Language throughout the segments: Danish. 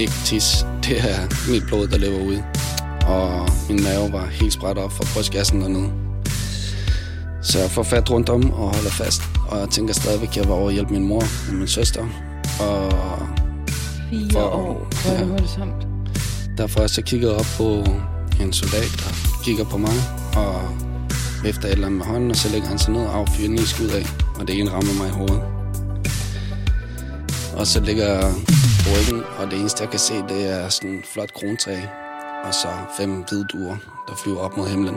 ikke tis. Det er mit blod, der lever ud. Og min mave var helt spredt op fra brystkassen dernede. Så jeg får fat rundt om og holder fast. Og jeg tænker stadigvæk, at jeg var over at hjælpe min mor og min søster. Og Fire For- år. Hvor er det ja. voldsomt. derfor så kigger jeg op på en soldat, der kigger på mig. Og vifter et eller andet med hånden, og så lægger han sig ned og affyrer ni skud af. Og det ene rammer mig i hovedet. Og så ligger jeg ryggen, og det eneste, jeg kan se, det er sådan en flot krontræ. Og så fem hvide duer, der flyver op mod himlen.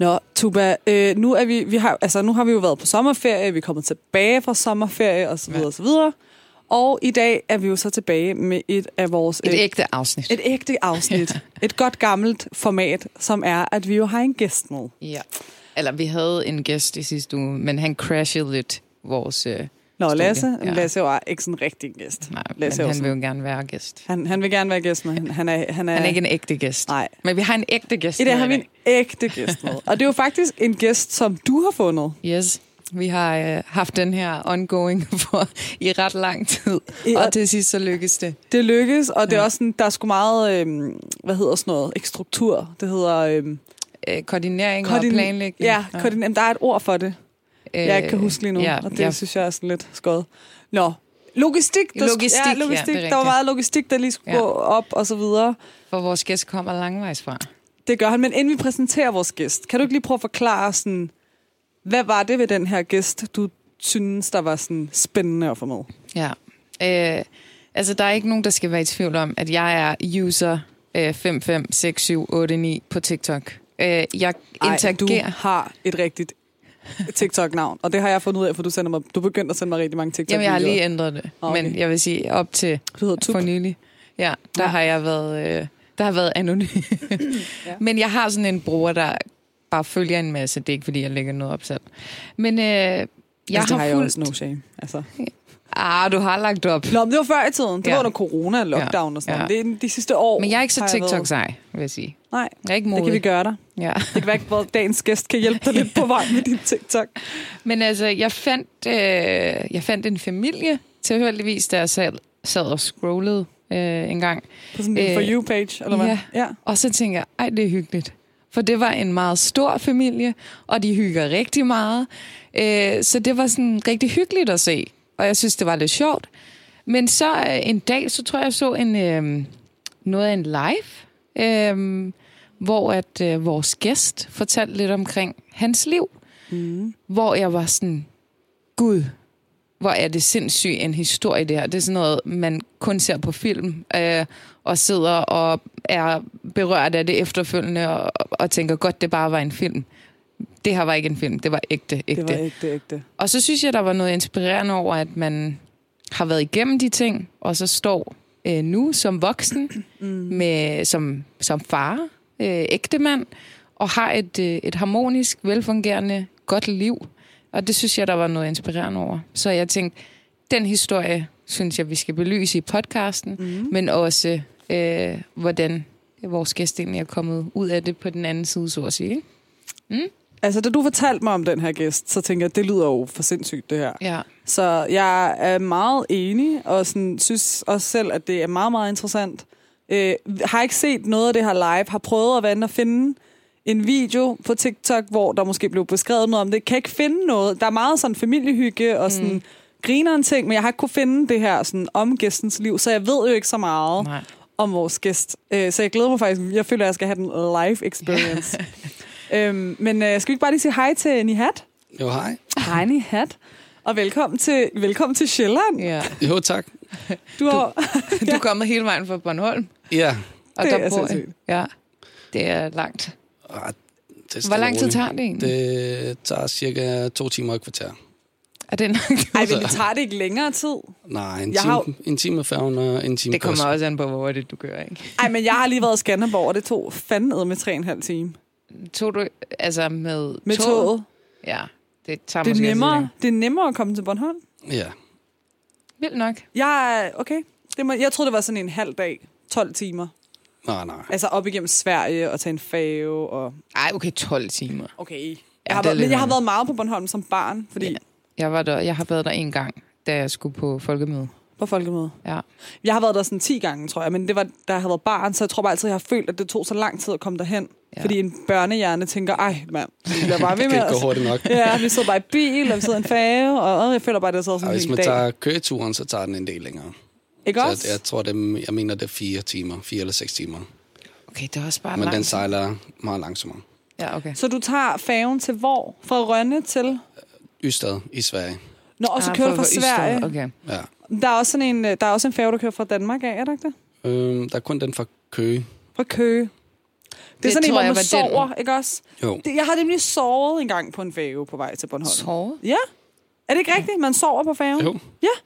Nå, Tuba, øh, nu, er vi, vi har, altså, nu har vi jo været på sommerferie, vi er kommet tilbage fra sommerferie osv. Ja. Og, så videre. og i dag er vi jo så tilbage med et af vores... Et øh, ægte afsnit. et ægte afsnit. et godt gammelt format, som er, at vi jo har en gæst med. Ja. Eller vi havde en gæst i sidste uge, men han crashede lidt vores... Øh, Nå, studie. Lasse, Ja. Lasse jo ikke sådan en rigtig gæst. Nej, Lasse men han sådan- vil jo gerne være gæst. Han, han vil gerne være gæst, men han, er, han, er, Han er ikke en ægte gæst. Nej. Men vi har en ægte gæst I dag har vi en ægte gæst med. Og det er jo faktisk en gæst, som du har fundet. Yes. Vi har øh, haft den her ongoing for i ret lang tid, I- og til sidst så lykkedes det. Det lykkes, og det er Ja. også sådan, der er sgu meget, øhm, hvad hedder sådan noget, ikke struktur. Det hedder... Øhm, Øh, koordinering koordin- og planlægning. Ja, koordin- Jamen, der er et ord for det, jeg ikke kan huske lige nu, Øh, Ja, og det ja. synes jeg er sådan lidt skødt. Nå, logistik. Der Logistik, ja, ja, logistik. er der var meget logistik, der lige skulle Ja. gå op og så videre. For vores gæst kommer langvejs fra. Det gør han, men inden vi præsenterer vores gæst, kan du ikke lige prøve at forklare sådan, hvad var det ved den her gæst, du synes, der var sådan spændende at få med? Ja. Øh, altså, der er ikke nogen, der skal være i tvivl om, at jeg er user øh, 556789 på TikTok. Øh, jeg Ej, du interagerer... har et rigtigt TikTok-navn, og det har jeg fundet ud af, for du, sender mig, du begyndte at sende mig rigtig mange tiktok Jamen, jeg har lige ændret det. Okay. Men jeg vil sige, op til for nylig, ja, der Ja. har jeg været, øh, der har været anonym. Ja. Men jeg har sådan en bror, der bare følger en masse. Det er ikke, fordi jeg lægger noget op selv. Men øh, jeg altså, det har, har jeg fulgt... også no shame. Altså. Ah, du har lagt op. Nå, men det var før i tiden. Det Ja. var under corona lockdown og sådan Ja. Det er de sidste år. Men jeg er ikke så TikTok-sej, vil jeg sige. Nej, Jeg er ikke det modig. kan vi gøre dig. Ja. Det kan være, at dagens gæst kan hjælpe dig lidt på vej med din TikTok. Men altså, jeg fandt, øh, jeg fandt en familie tilfældigvis, da jeg sad, sad og scrollede øh, en gang. På sådan en Øh, For You-page, eller hvad? ja. ja. Og så tænker jeg, ej, det er hyggeligt. For det var en meget stor familie, og de hygger rigtig meget. Øh, så det var sådan rigtig hyggeligt at se, og jeg synes, det var lidt sjovt. Men så øh, en dag, så tror jeg, jeg så en, øh, noget af en live, øh, hvor at øh, vores gæst fortalte lidt omkring hans liv. Mm. Hvor jeg var sådan, gud, hvor er det sindssygt en historie det her. Det er sådan noget, man kun ser på film, øh, og sidder og er berørt af det efterfølgende, og, og tænker, godt, det bare var en film. Det her var ikke en film, det var ægte, ægte. Det var ægte, ægte. Og så synes jeg, der var noget inspirerende over, at man har været igennem de ting, og så står øh, nu som voksen, Mm. med, som, som far, øh, ægte mand, og har et, øh, et harmonisk, velfungerende, godt liv. Og det synes jeg, der var noget inspirerende over. Så jeg tænkte, den historie synes jeg, vi skal belyse i podcasten, Mm. men også, øh, hvordan vores gæst egentlig er kommet ud af det på den anden side, så at sige. ikke? Altså, da du fortalte mig om den her gæst, så tænker jeg, det lyder jo for sindssygt, det her. Ja. Så jeg er meget enig, og sådan, synes også selv, at det er meget, meget interessant. Øh, har ikke set noget af det her live, har prøvet at vende og finde en video på TikTok, hvor der måske blev beskrevet noget om det. Kan ikke finde noget. Der er meget sådan familiehygge og sådan mm. grineren ting, men jeg har ikke kunne finde det her sådan, om gæstens liv, så jeg ved jo ikke så meget Nej. om vores gæst. Øh, så jeg glæder mig faktisk. Jeg føler, at jeg skal have den live experience. øhm, men øh, skal vi ikke bare lige sige hej til Nihat? Jo, hej. Hej Nihat. Og velkommen til, velkommen til Sjælland. Ja. Jo, tak. Du har, Du er kommet hele vejen fra Bornholm. Ja. Og Det der er bor. Ja, det er langt. Ah, det er Hvor lang tid tager det egentlig? Det... Tager cirka to timer og et kvarter. Er det langt? ej, men det tager det ikke længere tid. Nej, en Jeg time, har- en time færgen og en time Det kommer også an på, hvor det du gør, ikke? Ej, men jeg har lige været i Skanderborg, og det tog fandme med tre og en halv time. Tog du, altså med, Med toget. Ja, det tager Det er, måske nemmere, det er nemmere at komme til Bornholm. Ja. Vildt nok. Jeg er, okay. Det må, jeg troede, det var sådan en halv dag. 12 timer. Nej, nej. Altså op igennem Sverige og tage en fave og... Ej, okay, 12 timer. Okay. Jeg Ja, har, været, men jeg har været meget på Bornholm som barn, fordi... Ja. Jeg, var der, jeg har været der en gang, da jeg skulle på folkemøde. på folkemødet. Ja. Jeg har været der sådan 10 gange, tror jeg, men det var, da jeg har været barn, så jeg tror bare altid, jeg har følt, at det tog så lang tid at komme derhen. Ja. Fordi en børnehjerne tænker, ej mand, vi bliver bare ved Det med kan ikke os. gå hurtigt nok. Ja, vi sidder bare i bil, og vi sidder i en færge, og øh, jeg føler bare, at det sidder Og sådan en hvis hel man dag. tager køreturen, så tager den en del længere. Ikke Så også? jeg tror, det, jeg mener, det er fire timer. Fire eller seks timer. Okay, det er også bare Men langt. den sejler meget langsommere. Ja, okay. Så du tager færgen til hvor? Fra Rønne til? Ystad i Sverige. Nå, og så Ah, kører du fra for Ystad, Sverige. Okay. Ja. Der er også sådan en, øh, der er også en færge, der kører fra Danmark af, er der ikke det? Øhm, der er kun den fra Køge. Fra Køge. Det er Det sådan en, tror hvor jeg man var den. sover, ikke også? Jo. Det, jeg har nemlig sovet en gang på en færge på vej til Bornholm. Sove? Ja. Er det ikke rigtigt? Man sover på færgen? Jo.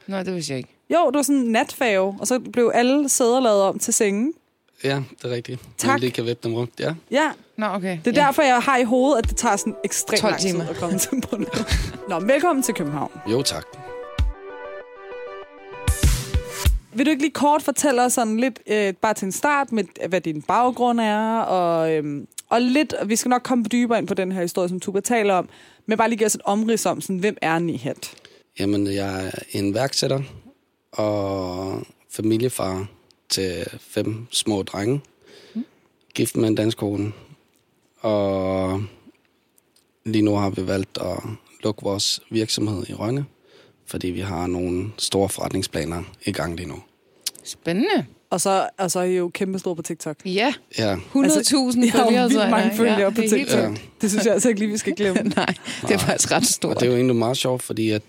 Nå, det vidste jeg ikke. Jo, det var sådan en natfærge, og så blev alle sæder lavet om til sengen. Ja, det er rigtigt. Tak. Man lige kan vippe dem rundt. Ja. Ja, Nå, okay. det er ja. derfor, jeg har i hovedet, at det tager sådan ekstremt 12 lang tid at komme til Bornholm. Nå, men velkommen til København. Jo, tak. Vil du ikke lige kort fortælle os sådan lidt, øh, bare til en start, med hvad din baggrund er, og, øhm, og lidt, vi skal nok komme dybere ind på den her historie, som Tuba taler om, men bare lige give os et omrids om, sådan, hvem er Nihat? Jamen, jeg er en værksætter og familiefar til fem små drenge. Gift med en dansk kone. Og lige nu har vi valgt at lukke vores virksomhed i Rønne, fordi vi har nogle store forretningsplaner i gang lige nu. Spændende. Og så, og så er I jo kæmpe store på TikTok. Ja, 100.000 Ja, altså, jeg har jo følgere. jeg, mange er. følgere på det er TikTok. vildt. Det synes jeg altså ikke lige, vi skal glemme. Nej, det er faktisk ret stort. og det er jo egentlig meget sjovt, fordi at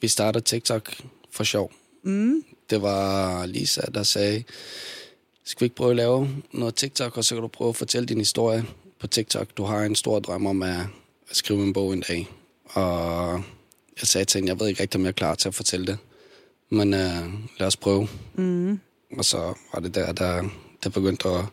vi startede TikTok for sjov. Mm. Det var Lisa, der sagde, skal vi ikke prøve at lave noget TikTok, og så kan du prøve at fortælle din historie på TikTok. Du har en stor drøm om at, at skrive en bog en dag. Og jeg sagde til hende, jeg ved ikke rigtig, om jeg er klar til at fortælle det. Men uh, lad os prøve. Mm. Og så var det der, der, der begyndte at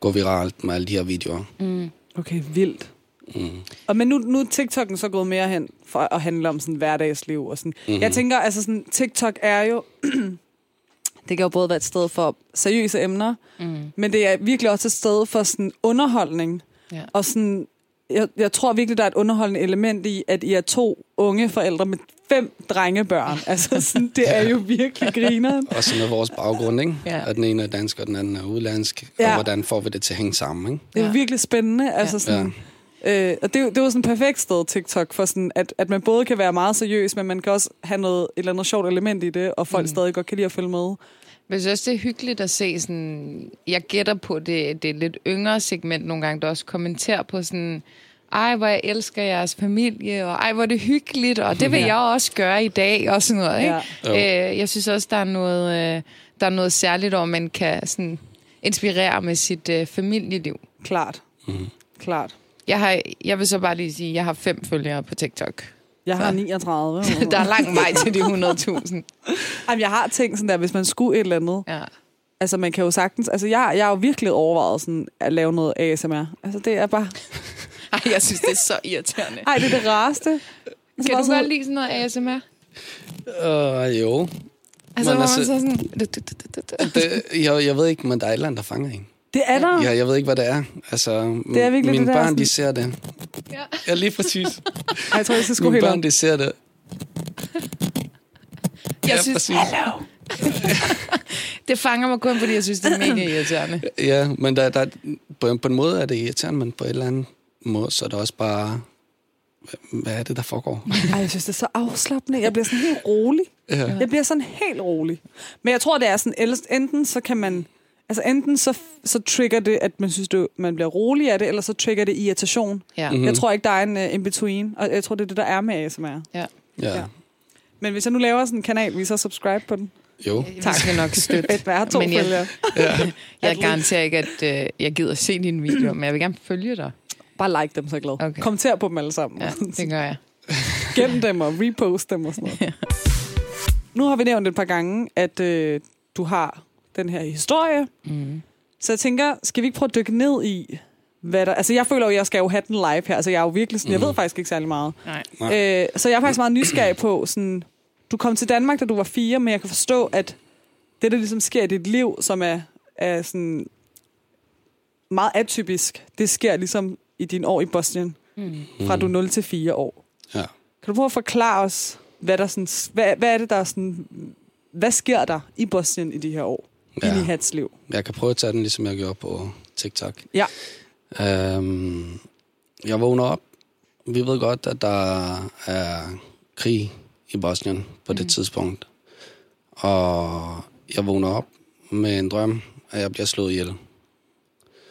gå viralt med alle de her videoer. Mm. Okay, vildt. Mm. Og men nu, nu er TikTok'en så gået mere hen for at handle om sådan hverdagsliv og sådan. Mhm. Jeg tænker, altså sådan, TikTok er jo... det kan jo både være et sted for seriøse emner, Mm. men det er virkelig også et sted for sådan underholdning. Ja. Og sådan, jeg, jeg tror virkelig, der er et underholdende element i, at I er to unge forældre med fem drengebørn. Altså sådan, det er jo virkelig grineren. Og så med vores baggrund, ikke? Ja. At den ene er dansk, og den anden er udlandsk. Ja. Og hvordan får vi det til at hænge sammen, ikke? Det er Ja. virkelig spændende. Altså sådan, Øh, og det, er jo- det var sådan et perfekt sted, TikTok, for sådan, at, at man både kan være meget seriøs, men man kan også have noget, et eller andet sjovt element i det, og folk mm. stadig godt kan lide at følge med. Men jeg synes også, det er hyggeligt at se sådan... Jeg gætter på, det, det er et lidt yngre segment nogle gange, der også kommenterer på sådan... Ej, hvor jeg elsker jeres familie, og ej, hvor er det hyggeligt, og det vil Ja. jeg også gøre i dag, og sådan noget, ikke? Ja. Øh, jeg synes også, der er noget, øh, der er noget særligt, hvor man kan sådan inspirere med sit øh, familieliv. Klart. Mm. Klart. Jeg, har, jeg vil så bare lige sige, at jeg har fem følgere på TikTok. Jeg har Så. 39. Der er lang vej til de 100.000. Jamen, jeg har tænkt sådan der, hvis man skulle et eller andet. Ja. Altså, man kan jo sagtens... Altså, jeg, jeg har jo virkelig overvejet sådan, at lave noget ASMR. Altså, det er bare... Ej, jeg synes, det er så irriterende. Ej, det er det rareste. Altså, Kan bare du sådan- godt lide sådan noget ASMR? Uh, jo. Altså, Men hvor man altså- så sådan... Det, jeg, jeg ved ikke, men der er et eller andet, der fanger en. Det er der. Ja, jeg ved ikke, hvad det er. Altså, Det er virkelig mine det der børn, sådan- de ser det. Ja. Ja, lige præcis. Ej, jeg tror, jeg skal skrue mine børn, de ser det. Jeg ja, synes, præcis. det fanger mig kun, fordi jeg synes, det er mega irriterende. Ja, men der, der, på, på en måde er det irriterende, men på et eller andet måde, så er det også bare... hvad- Hvad er det, der foregår? Ej, jeg synes, det er så afslappende. Jeg bliver sådan helt rolig. Ja. Jeg bliver sådan helt rolig. Men jeg tror, det er sådan, enten så kan man... Altså enten så, så trigger det, at man synes, det, man bliver rolig af det, eller så trigger det irritation. Ja. Mhm. Mm. Jeg tror ikke, der er en uh, in-between, og jeg tror, det er det, der er med ASMR. ja. Ja. Ja. Men hvis jeg nu laver sådan en kanal, vil I så subscribe på den? Jo. Vi skal nok støtte. Et, jeg har to Men jeg- følgere. Ja. Jeg garanterer ikke, at øh, jeg gider se dine videoer, men jeg vil gerne følge dig. Bare like dem, så er jeg glad. Okay. Kommenter på dem alle sammen. Ja, det gør jeg. Gem dem og repost dem og sådan noget. Nu har vi nævnt et par gange, at øh, du har den her historie. Mm. Så jeg tænker, skal vi ikke prøve at dykke ned i, hvad der... Altså, jeg føler jo, jeg skal jo have den live her. Altså, jeg er jo virkelig sådan... Jeg ved faktisk ikke særlig meget. Nej. Øh, så jeg er faktisk meget nysgerrig på sådan... Du kom til Danmark, da du var fire, men jeg kan forstå, at det, der ligesom sker i dit liv, som er, er sådan meget atypisk, det sker ligesom i dine år i Bosnien, Mm. fra du er 0 til 4 år. Ja. Kan du prøve at forklare os, hvad, der sådan, hvad, hvad er det, der sådan Hvad sker der i Bosnien i de her år? Ja. Ind i Hats liv. Jeg kan prøve at tage den, ligesom jeg gjorde på TikTok. Ja. Øhm, jeg vågner op. Vi ved godt, at der er krig i Bosnien på det tidspunkt. Og jeg vågner op med en drøm, at jeg bliver slået ihjel.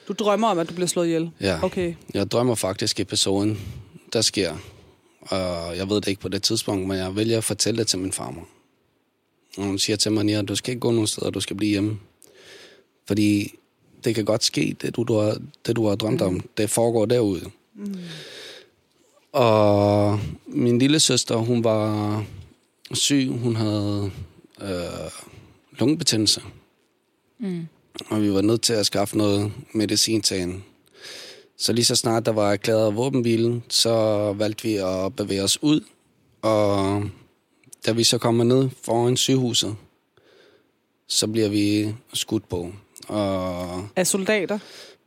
Du drømmer om, at du bliver slået ihjel? Ja. Okay. Jeg drømmer faktisk episoden, der sker. Og jeg ved det ikke på det tidspunkt, men jeg vælger at fortælle det til min farmor. Og hun siger til mig, Nia, du skal ikke gå nogen steder, du skal blive hjemme. Fordi det kan godt ske, det du, du, har, det du har drømt om, det foregår derude. Mm. Og min lille søster, hun var syg, hun havde øh, lungebetændelse. Mm. Og vi var nødt til at skaffe noget medicin til hende. Så lige så snart der var erklæret våbenhvile, så valgte vi at bevæge os ud. Og da vi så kommer ned foran sygehuset, så bliver vi skudt på. Og Af soldater?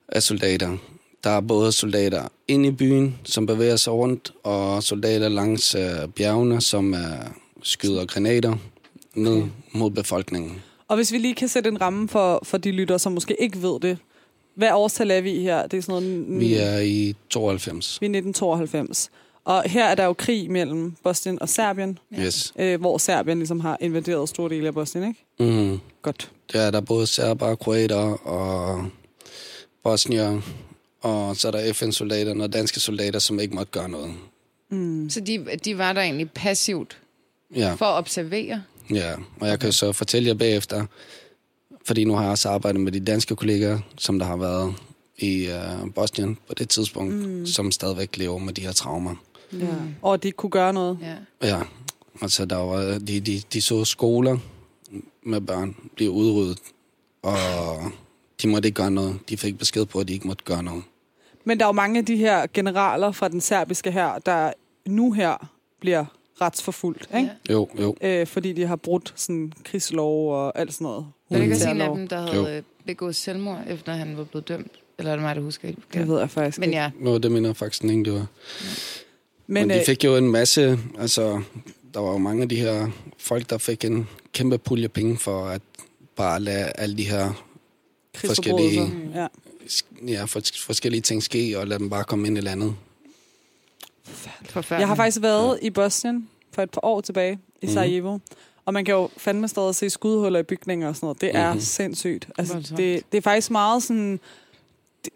af soldater. Der er både soldater inde i byen, som bevæger sig rundt, og soldater langs øh, bjergene, som øh, skyder granater ned mod befolkningen. Og hvis vi lige kan sætte en ramme for, for de lyttere, som måske ikke ved det. Hvad årstal er vi her? Det er sådan noget... Vi er i 92. Vi er 1992. Og her er der jo krig mellem Bosnien og Serbien, Yes. øh, hvor Serbien ligesom har invaderet store dele af Bosnien, ikke? Mm. Godt. Der er der både serber, kroater og bosnier, og så er der FN-soldater og danske soldater, som ikke måtte gøre noget. Så de, de var der egentlig passivt Ja, for at observere? ja. og jeg kan så fortælle jer bagefter, fordi nu har jeg også arbejdet med de danske kollegaer, som der har været i uh, Bosnien på det tidspunkt, mm. som stadigvæk lever med de her traumer. Ja. Og at de ikke kunne gøre noget. Ja. Ja, altså der var, de, de, de så skoler med børn blive udryddet, og de måtte ikke gøre noget. De fik besked på, at de ikke måtte gøre noget. Men der er jo mange af de her generaler fra den serbiske her, der nu her bliver retsforfulgt, ikke? Ja. Jo, jo. Øh, fordi de har brudt sådan krigslov og alt sådan noget. Der er ikke også en af dem, der Jo. havde begået selvmord, efter han var blevet dømt? Eller er det mig, der husker det? Det ved jeg faktisk Men ikke. ja, Nå, det mener jeg faktisk ikke, det var. Men, Men de øh, fik jo en masse, altså, der var jo mange af de her folk, der fik en kæmpe pulje penge for at bare lade alle de her forskellige- Ja. ja, for, forskellige ting ske, og lade dem bare komme ind i landet. forfærdeligt. Jeg har faktisk været i Bosnien for et par år tilbage, i Mhm. Sarajevo. Og man kan jo fandme stadig se skudhuller i bygninger og sådan noget. Det er Mhm. sindssygt. Altså, det, det er faktisk meget sådan...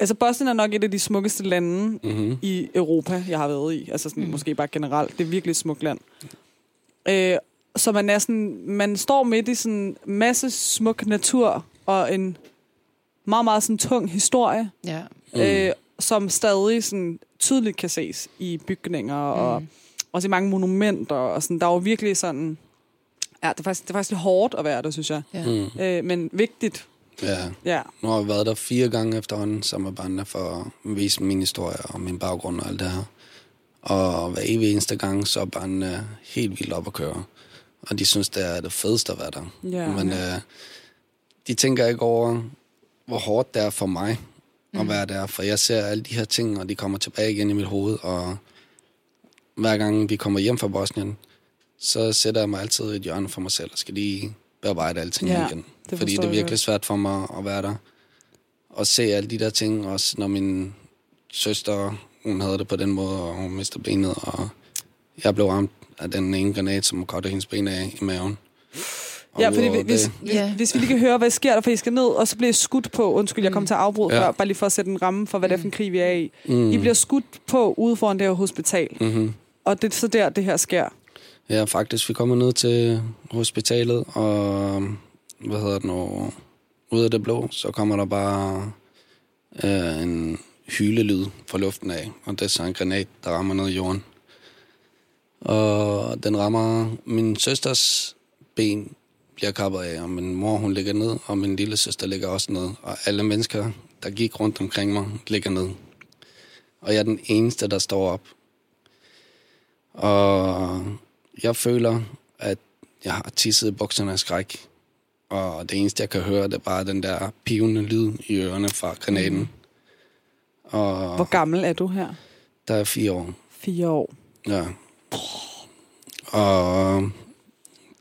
Altså, Bosnien er nok et af de smukkeste lande Mm-hmm. i Europa, jeg har været i. Altså sådan, mm. måske bare generelt. Det er virkelig et smukt land. Øh, så man er sådan, man står midt i sådan en masse smuk natur og en meget, meget sådan tung historie, Ja. Mm. øh, som stadig sådan tydeligt kan ses i bygninger og Mm. også i mange monumenter. Og sådan, der er jo virkelig sådan... Ja, det er, faktisk, det er faktisk lidt hårdt at være der, synes jeg. Ja. Mm. Øh, men vigtigt. Ja, Ja. nu har jeg været der fire gange efterhånden sammen med børnene for at vise min historie og min baggrund og alt det her. Og hver evig eneste gang, så er børnene helt vildt op at køre. Og de synes, det er det fedeste at være der. Ja. Men øh, de tænker ikke over, hvor hårdt det er for mig at være der. For jeg ser alle de her ting, og de kommer tilbage igen i mit hoved. Og hver gang vi kommer hjem fra Bosnien, så sætter jeg mig altid i et hjørne for mig selv og skal lige bearbejde alting Ja, igen. Det Fordi det er virkelig godt. svært for mig at være der. Og se alle de der ting, også når min søster, hun havde det på den måde, og hun mistede benet, og jeg blev ramt af den ene granat, som kottede hendes ben af i maven. Og Ja, fordi hvis, det- hvis, Ja. hvis vi lige kan høre, hvad sker der, for I skal ned, og så bliver I skudt på. Undskyld, jeg kom til at afbryde Ja. ja. før, bare lige for at sætte en ramme for, hvad det er for en krig, vi er i. Mm. I bliver skudt på ude foran det her hospital, Mm-hmm. og det er så der, det her sker. Ja, faktisk. Vi kommer ned til hospitalet, og hvad hedder det nu? Ud af det blå, så kommer der bare øh, en hylelyd fra luften af, og det er så en granat, der rammer ned i jorden. Og den rammer min søsters ben, bliver kappet af, og min mor hun ligger ned, og min lille søster ligger også ned. Og alle mennesker, der gik rundt omkring mig, ligger ned. Og jeg er den eneste, der står op. Og jeg føler, at jeg har tisset i bukserne af skræk. Og det eneste, jeg kan høre, det er bare den der pivende lyd i ørerne fra granaten. Mm. Og Hvor gammel er du her? der er fire år. Fire år. Ja. Og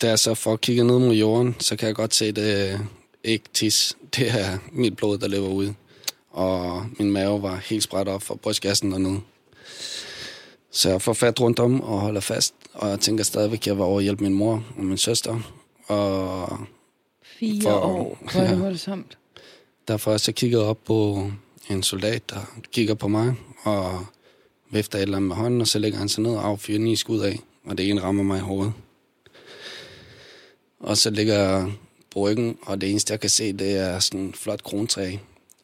da jeg så får kigget ned mod jorden, så kan jeg godt se, det ikke tis. Det er mit blod, der løber ud. Og min mave var helt spredt op for brystkassen dernede. Så jeg får fat rundt om og holder fast. Og jeg tænker stadigvæk, at jeg var over at hjælpe min mor og min søster. Og Fire For- år. Hvor er det ja. voldsomt. derfor har jeg så kigget op på en soldat, der kigger på mig og vifter et eller andet med hånden, og så lægger han sig ned og affyrer ni skud af, og det ene rammer mig i hovedet. Og så ligger jeg på ryggen, og det eneste, jeg kan se, det er sådan en flot krontræ,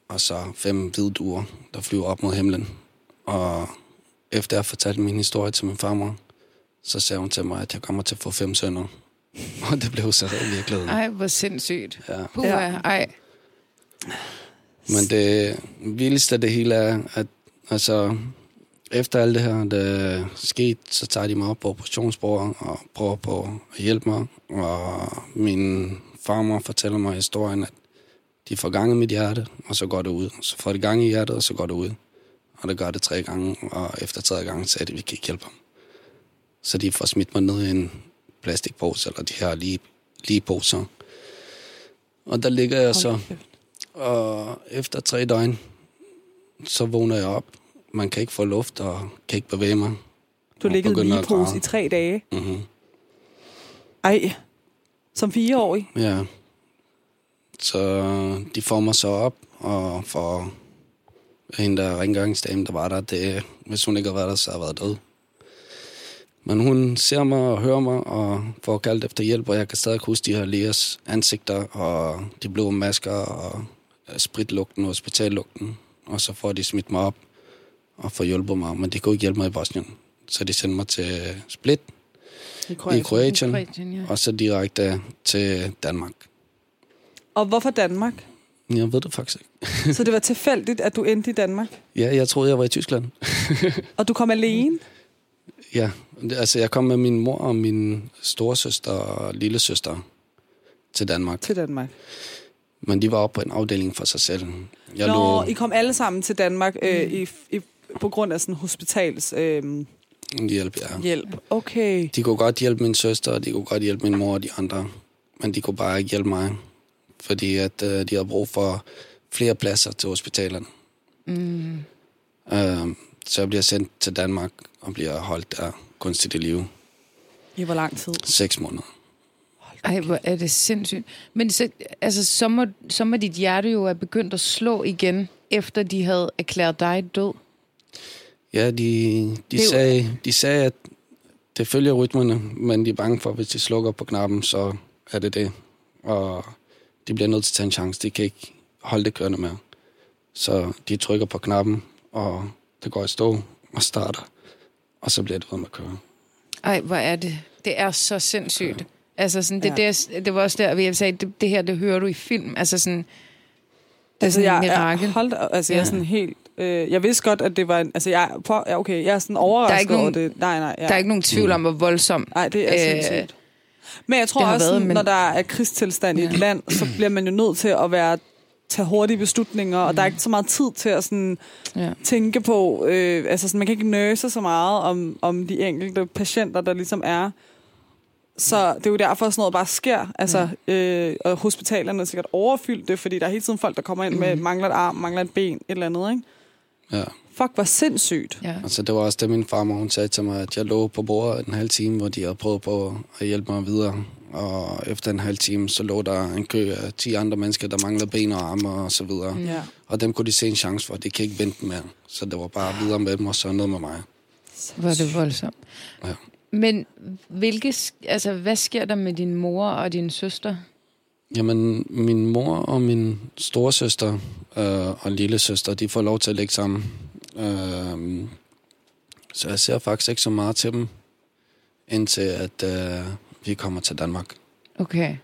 og så fem hvide duer, der flyver op mod himlen. Og efter jeg fortalte min historie til min farmor, så sagde hun til mig, at jeg kommer til at få fem sønner. Og det blev så virkelig. Ej, hvor sindssygt. Ja. Puha, Ja. ej. Men det vildeste af det hele er, at altså, efter alt det her, der er sket, så tager de mig op på operationsbordet og prøver på at hjælpe mig. Og min farmor fortæller mig historien, at de får gang i mit hjerte, og så går det ud. Så får de gang i hjertet, og så går det ud. Og det gør det tre gange, og efter tredje gang sagde de, at vi kan ikke hjælpe ham. Så de får smidt mig ned i en plastikpose, eller de her lige, lige poser. Og der ligger jeg så... Og efter tre døgn, så vågner jeg op. Man kan ikke få luft og kan ikke bevæge mig. Du Og ligget i pose i tre dage. Mm-hmm. Ej, som fireårig. Ja. Så de får mig så op, og for hende der rengøringsdame, der var der, det, hvis hun ikke havde været der, så havde jeg været død. Men hun ser mig og hører mig, og får kaldt efter hjælp, og jeg kan stadig huske de her lægers ansigter, og de blå masker, og spritlugten, og hospitallugten. Og så får de smidt mig op, og får hjulpet mig, men de kunne ikke hjælpe mig i Bosnien. Så de sendte mig til Split I i Kroatien. Kroatien, Kroatien, ja. og så direkte til Danmark. Og hvorfor Danmark? Jeg ved det faktisk ikke. Så det var tilfældigt, at du endte i Danmark? Ja, jeg troede, jeg var i Tyskland. Og du kom alene? Ja, altså jeg kom med min mor og min storesøster og lille søster til Danmark. Til Danmark. Men de var oppe på en afdeling for sig selv. Jeg Nå, lå I kom alle sammen til Danmark øh, i, i, på grund af sådan hospitals øh, hjælp, ja. hjælp. Okay. De kunne godt hjælpe min søster, og de kunne godt hjælpe min mor og de andre. Men de kunne bare ikke hjælpe mig. Fordi at øh, de havde brug for flere pladser til hospitalerne. Mm. Øh, så jeg bliver sendt til Danmark og bliver holdt der kunstigt i live. I hvor lang tid? Seks måneder. Ej, hvor er det sindssygt. Men så, altså, så, må, så må dit hjerte jo have begyndt at slå igen, efter de havde erklæret dig død. Ja, de, de, Det er jo- sagde, de sagde, at det følger rytmerne, men de er bange for, at hvis de slukker på knappen, så er det det. Og de bliver nødt til at tage en chance. De kan ikke holde det kørende mere. Så de trykker på knappen, og det går i stå og starter. Og så bliver det ved med at køre. Ej, hvor er det. Det er så sindssygt. Altså, sådan, det, Ja. ja. det, det var også der, vi sagde, det, det her, det hører du i film. Altså sådan, det er Altså, sådan jeg, en mirakel. jeg, hold, da- altså, jeg er Ja. sådan helt... Øh, jeg vidste godt, at det var en... Altså, jeg, er på, ja, okay, jeg er sådan overrasket ikke over nogen- det. Nej, nej. Ja. Der er ikke nogen tvivl om, hvor voldsom. Nej, det er Øh, sindssygt. Men jeg tror også, været, sådan, men- når der er krigstilstand i et Ja. land, så bliver man jo nødt til at være tage hurtige beslutninger, og der er ikke så meget tid til at sådan, Ja. tænke på, øh, altså sådan, man kan ikke nøse så meget om, om de enkelte patienter, der ligesom er. Så det er jo derfor, at sådan noget bare sker. Altså, øh, og hospitalerne er sikkert overfyldte, fordi der er hele tiden folk, der kommer ind med Mhm. mangler et arm, mangler et ben, et eller andet, ikke? Ja. Fuck, hvor sindssygt. Ja. Altså, det var også det, min farmor hun sagde til mig, at jeg lå på bordet en halv time, hvor de havde prøvet på at hjælpe mig videre. Og efter en halv time, så lå der en kø af 10 andre mennesker, der manglede ben og arme og så videre. Ja. Og dem kunne de se en chance for. De kan ikke vente mere. Så det var bare videre med dem, og så noget med mig. Hvor er det voldsomt. Ja. Men hvilke, altså, hvad sker der med din mor og din søster? Jamen, min mor og min storesøster øh, og lille søster, de får lov til at ligge sammen. Øh, så jeg ser faktisk ikke så meget til dem, indtil at øh, vi kommer til Danmark. Okay.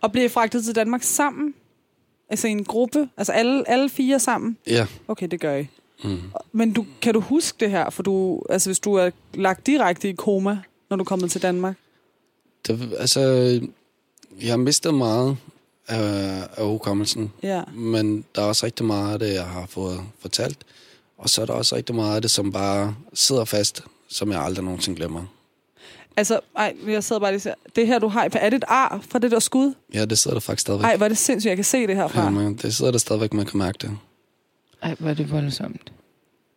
Og bliver I fragtet til Danmark sammen? Altså i en gruppe? Altså alle, alle fire sammen? Ja. Okay, det gør I. Mm. Men du, kan du huske det her? For du, altså hvis du er lagt direkte i koma, når du er kommet til Danmark? Det, altså, jeg har mistet meget af, af hukommelsen, Ja. men der er også rigtig meget af det, jeg har fået fortalt. Og så er der også rigtig meget af det, som bare sidder fast, som jeg aldrig nogensinde glemmer. Altså, ej, jeg sidder bare lige siger, det her, du har, er det et ar fra det der skud? Ja, det sidder der faktisk stadigvæk. Ej, hvor er det sindssygt, jeg kan se det herfra. ja, men det sidder der stadigvæk, man kan mærke det. Ej, hvor er det voldsomt.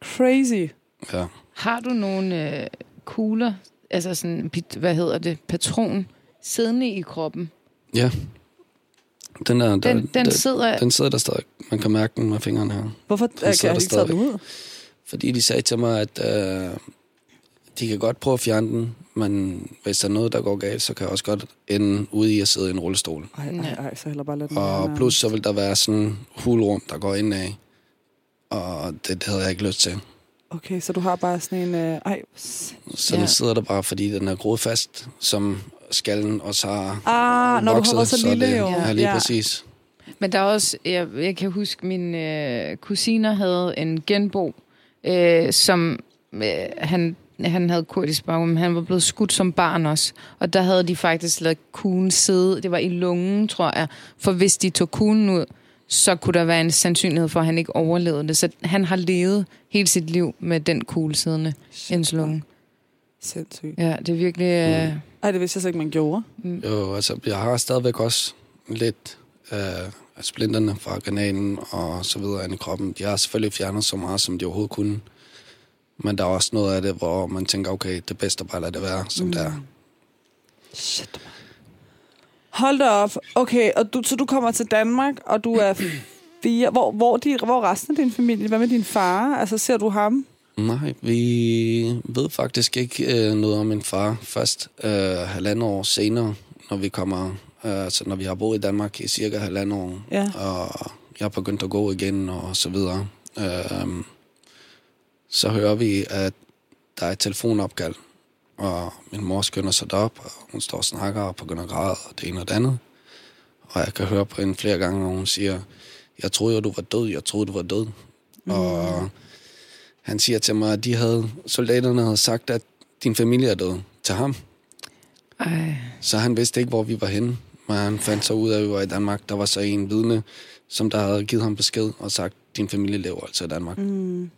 Crazy. Ja. Har du nogle øh, kugler, altså sådan, hvad hedder det, patron, siddende i kroppen? Ja. Den, er, Den, der, den der, sidder... den sidder der stadig. Man kan mærke den med fingrene her. Hvorfor Den kan jeg sidder ikke der tage den ud? Fordi de sagde til mig, at øh, de kan godt prøve at fjerne den, men hvis der er noget, der går galt, så kan jeg også godt ende ude i at sidde i en rullestol. Ej, ej, ej, så heller bare lade den Og plus så vil der være sådan en hulrum, der går ind af. Og det, det havde jeg ikke lyst til. Okay, så du har bare sådan en... Øh, ej, Så Ja. den sidder der bare, fordi den er groet fast, som skallen også har ah, når du har vokset, været så er lille det, jo. Ja, lige ja. præcis. Men der er også, jeg, jeg kan huske, mine øh, kusiner havde en genbo, øh, som øh, han, han havde kurdisk baggrund, men han var blevet skudt som barn også. Og der havde de faktisk lavet kuglen sidde, det var i lungen, tror jeg. For hvis de tog kuglen ud, så kunne der være en sandsynlighed for, at han ikke overlevede det. Så han har levet hele sit liv med den kugle siddende i hans lunge. Sindssygt. Ja, det er virkelig... Øh, Ej, det vidste jeg så ikke, man gjorde. Jo, altså, jeg har stadigvæk også lidt øh, af splinterne fra granaten og så videre i kroppen. De har selvfølgelig fjernet så meget, som de overhovedet kunne. Men der er også noget af det, hvor man tænker, okay, det bedste bare at lade det være, som mm. det er. Shit, man. Hold da op. Okay, og du, så du kommer til Danmark, og du er fire. Hvor, hvor, de, hvor resten af din familie? Hvad med din far? Altså, ser du ham? Nej, vi ved faktisk ikke øh, noget om min far først øh, halvandet år senere, når vi kommer, øh, altså når vi har boet i Danmark i cirka halvandet år, Ja. og jeg er begyndt at gå igen og så videre. Øh, så hører vi, at der er et telefonopkald, og min mor skynder sig derop, og hun står og snakker og begynder at græde, og det ene og det andet. Og jeg kan høre på hende flere gange, når hun siger, jeg troede jo, du var død, jeg troede, du var død. Mm. Og han siger til mig, at de havde, soldaterne havde sagt, at din familie er død til ham. ej, Så han vidste ikke, hvor vi var henne. Men han fandt så ud af, at vi var i Danmark. Der var så en vidne, som der havde givet ham besked og sagt, din familie lever altså i Danmark. Mm.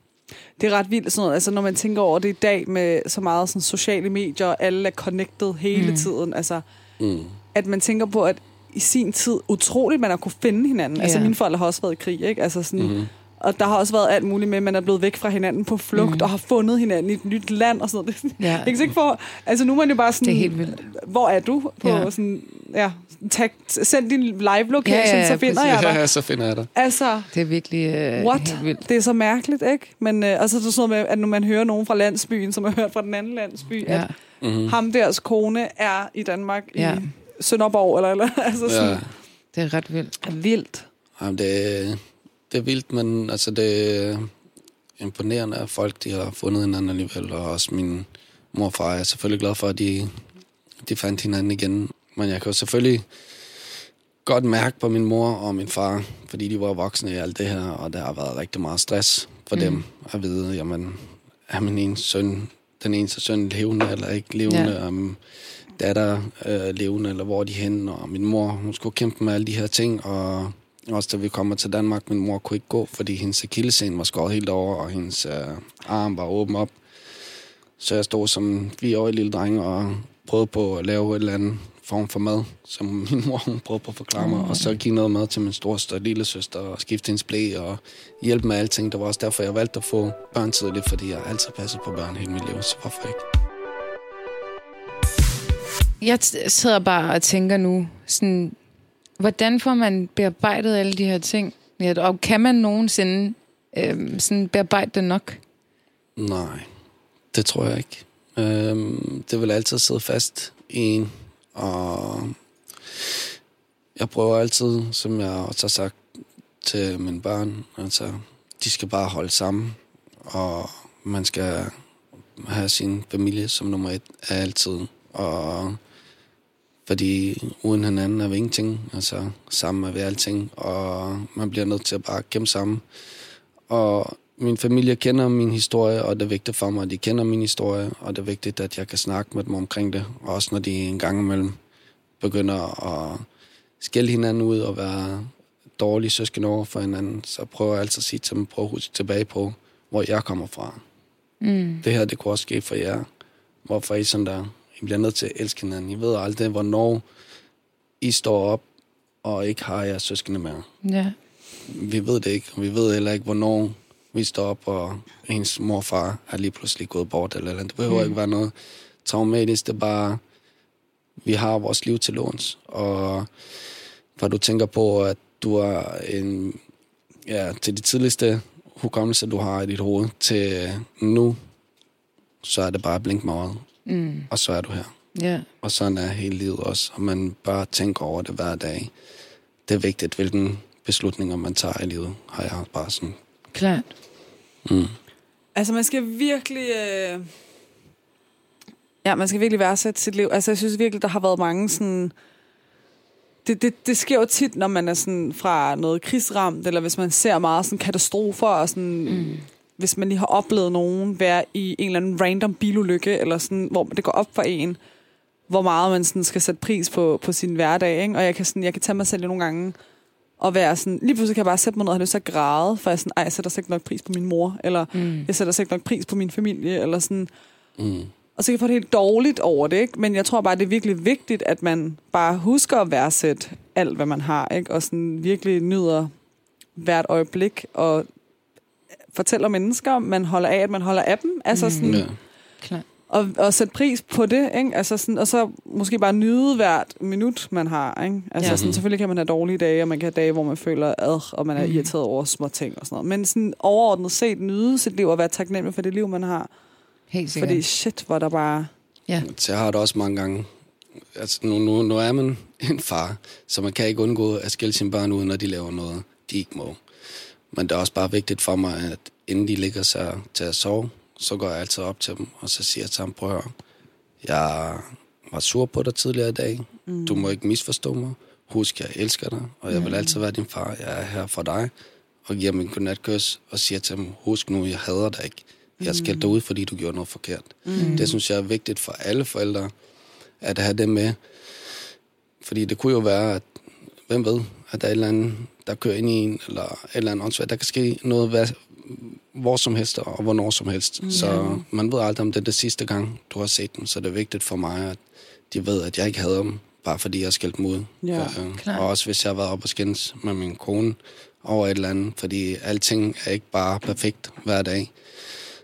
Det er ret vildt sådan noget, altså når man tænker over det i dag med så meget sådan sociale medier, og alle er connected hele mm. tiden, altså Mm. at man tænker på, at i sin tid, utroligt, man har kunne finde hinanden. Ja. Altså Ja. mine forældre har også været i krig, ikke? Altså sådan, Mm-hmm. Og der har også været alt muligt med, at man er blevet væk fra hinanden på flugt, mm. og har fundet hinanden i et nyt land og sådan noget. Det, ja, kan ikke for, altså nu er man jo bare sådan, det er helt vildt. hvor er du? På Ja. sådan, ja, tag, send din live location, Ja, ja, ja, så finder præcis. jeg dig. Ja, så finder jeg dig. Altså, Det er virkelig øh, What? helt vildt. det er så mærkeligt, ikke? Men øh, altså, det er sådan noget med, at når man hører nogen fra landsbyen, som har hørt fra den anden landsby, ja. Ja, at Mm-hmm. ham deres kone er i Danmark Ja. i Sønderborg, eller, eller altså sådan, Ja. det er ret vildt. ja. vildt. Jamen, det, det er vildt, men altså, det er imponerende, at folk de har fundet hinanden alligevel. Og også min mor og far er selvfølgelig glad for, at de, de fandt hinanden igen. Men jeg kan jo selvfølgelig godt mærke på min mor og min far, fordi de var voksne i alt det her, og der har været rigtig meget stress for mm. dem at vide, jamen, er min ene søn, den eneste søn levende eller ikke levende, Ja. om datter øh, levende, eller hvor er de henne, og min mor, hun skulle kæmpe med alle de her ting, og også da vi kommer til Danmark, min mor kunne ikke gå, fordi hendes akillescene var skåret helt over, og hendes øh, arm var åben op. Så jeg stod som fireårig lille dreng og prøvede på at lave et eller andet form for mad, som min mor hun prøvede på at forklare mig, og så give noget mad til min storste og lille søster, og skifte hendes blæ og hjælpe med alting. Det var også derfor, jeg valgte at få børn tidligt, fordi jeg altid passet på børn hele mit liv, så hvorfor ikke? Jeg sidder bare og tænker nu, sådan, hvordan får man bearbejdet alle de her ting? Ja, og kan man nogensinde øh, sådan bearbejde det nok? Nej, det tror jeg ikke. Øh, det vil altid sidde fast i en, og jeg prøver altid, som jeg også har sagt til mine børn, altså, de skal bare holde sammen, og man skal have sin familie som nummer et altid, og fordi uden hinanden er vi ingenting, altså sammen er vi alting, og man bliver nødt til at bare kæmpe sammen. Og min familie kender min historie, og det er vigtigt for mig, at de kender min historie, og det er vigtigt, at jeg kan snakke med dem omkring det. Og også når de en gang imellem begynder at skælde hinanden ud og være dårlige søsken over for hinanden, så prøver jeg altid at sige til dem, prøv at huske tilbage på, hvor jeg kommer fra. Mm. Det her, det kunne også ske for jer. Hvorfor er I sådan der? I bliver nødt til at elske hinanden. I ved aldrig, hvornår I står op og ikke har jeres søskende mere. Ja. Vi ved det ikke, og vi ved heller ikke, hvornår vi står op, og ens mor og far er lige pludselig gået bort, eller, eller. det behøver mm. ikke være noget traumatisk, det er bare, vi har vores liv til låns, og hvor du tænker på, at du er en, ja, til de tidligste hukommelse, du har i dit hoved, til nu, så er det bare blink meget, Mm. og så er du her. Ja. Og sådan er hele livet også, og man bør tænke over det hver dag. Det er vigtigt, hvilken beslutninger man tager i livet, har jeg bare sådan. Klart. Mm. Altså, man skal virkelig... Øh... Ja, man skal virkelig værdsætte sit liv. Altså, jeg synes virkelig, der har været mange sådan... Det, det, det sker jo tit, når man er sådan fra noget krigsramt, eller hvis man ser meget sådan katastrofer, og sådan, mm. Hvis man lige har oplevet nogen være i en eller anden random bilulykke, eller sådan, hvor det går op for en, hvor meget man sådan skal sætte pris på, på sin hverdag. Ikke? Og jeg kan, sådan, jeg kan tage mig selv i nogle gange og være sådan, lige pludselig kan jeg bare sætte mig ned og have lyst til at græde, for jeg er sådan, ej, jeg sætter slet ikke nok pris på min mor, eller Mm. jeg sætter slet ikke nok pris på min familie, eller sådan. Mm. Og så kan jeg få det helt dårligt over det, ikke? Men jeg tror bare, det er virkelig vigtigt, at man bare husker at værdsætte alt, hvad man har, ikke? Og sådan virkelig nyder hvert øjeblik, og fortæller mennesker, man holder af, at man holder af dem. Altså sådan, Ja. Klart. og, og sætte pris på det, ikke? Altså sådan, og så måske bare nyde hvert minut, man har. Ikke? Altså Ja. ja. sådan, selvfølgelig kan man have dårlige dage, og man kan have dage, hvor man føler ad, og man er Mhm. irriteret over små ting og sådan noget. Men sådan overordnet set nyde sit liv og være taknemmelig for det liv, man har. Helt sikkert. Fordi shit, hvor der bare... Ja. Så jeg har det også mange gange. Altså, nu, nu, nu er man en far, så man kan ikke undgå at skille sine børn ud, når de laver noget, de ikke må. Men det er også bare vigtigt for mig, at inden de ligger sig til at sove, så går jeg altid op til dem, og så siger jeg til ham, prøv at høre, jeg var sur på dig tidligere i dag. Mm. Du må ikke misforstå mig. Husk, jeg elsker dig, og jeg vil altid være din far. Jeg er her for dig. Og giver dem en godnatkys, og siger til dem, husk nu, jeg hader dig ikke. Jeg skældte dig ud, fordi du gjorde noget forkert. Mm. Det synes jeg er vigtigt for alle forældre, at have det med. Fordi det kunne jo være, at hvem ved, at der er et eller andet, der kører ind i en, eller et eller andet åndssvagt. Der kan ske noget hvad, hvor som helst, og hvornår som helst. Mm. Så man ved aldrig, om det er det sidste gang, du har set dem. Så det er vigtigt for mig, at de ved, at jeg ikke hader dem, bare fordi jeg skældte dem ud. Ja, klart. og også hvis jeg har været op og skændes med min kone over et eller andet, fordi alting er ikke bare perfekt hver dag.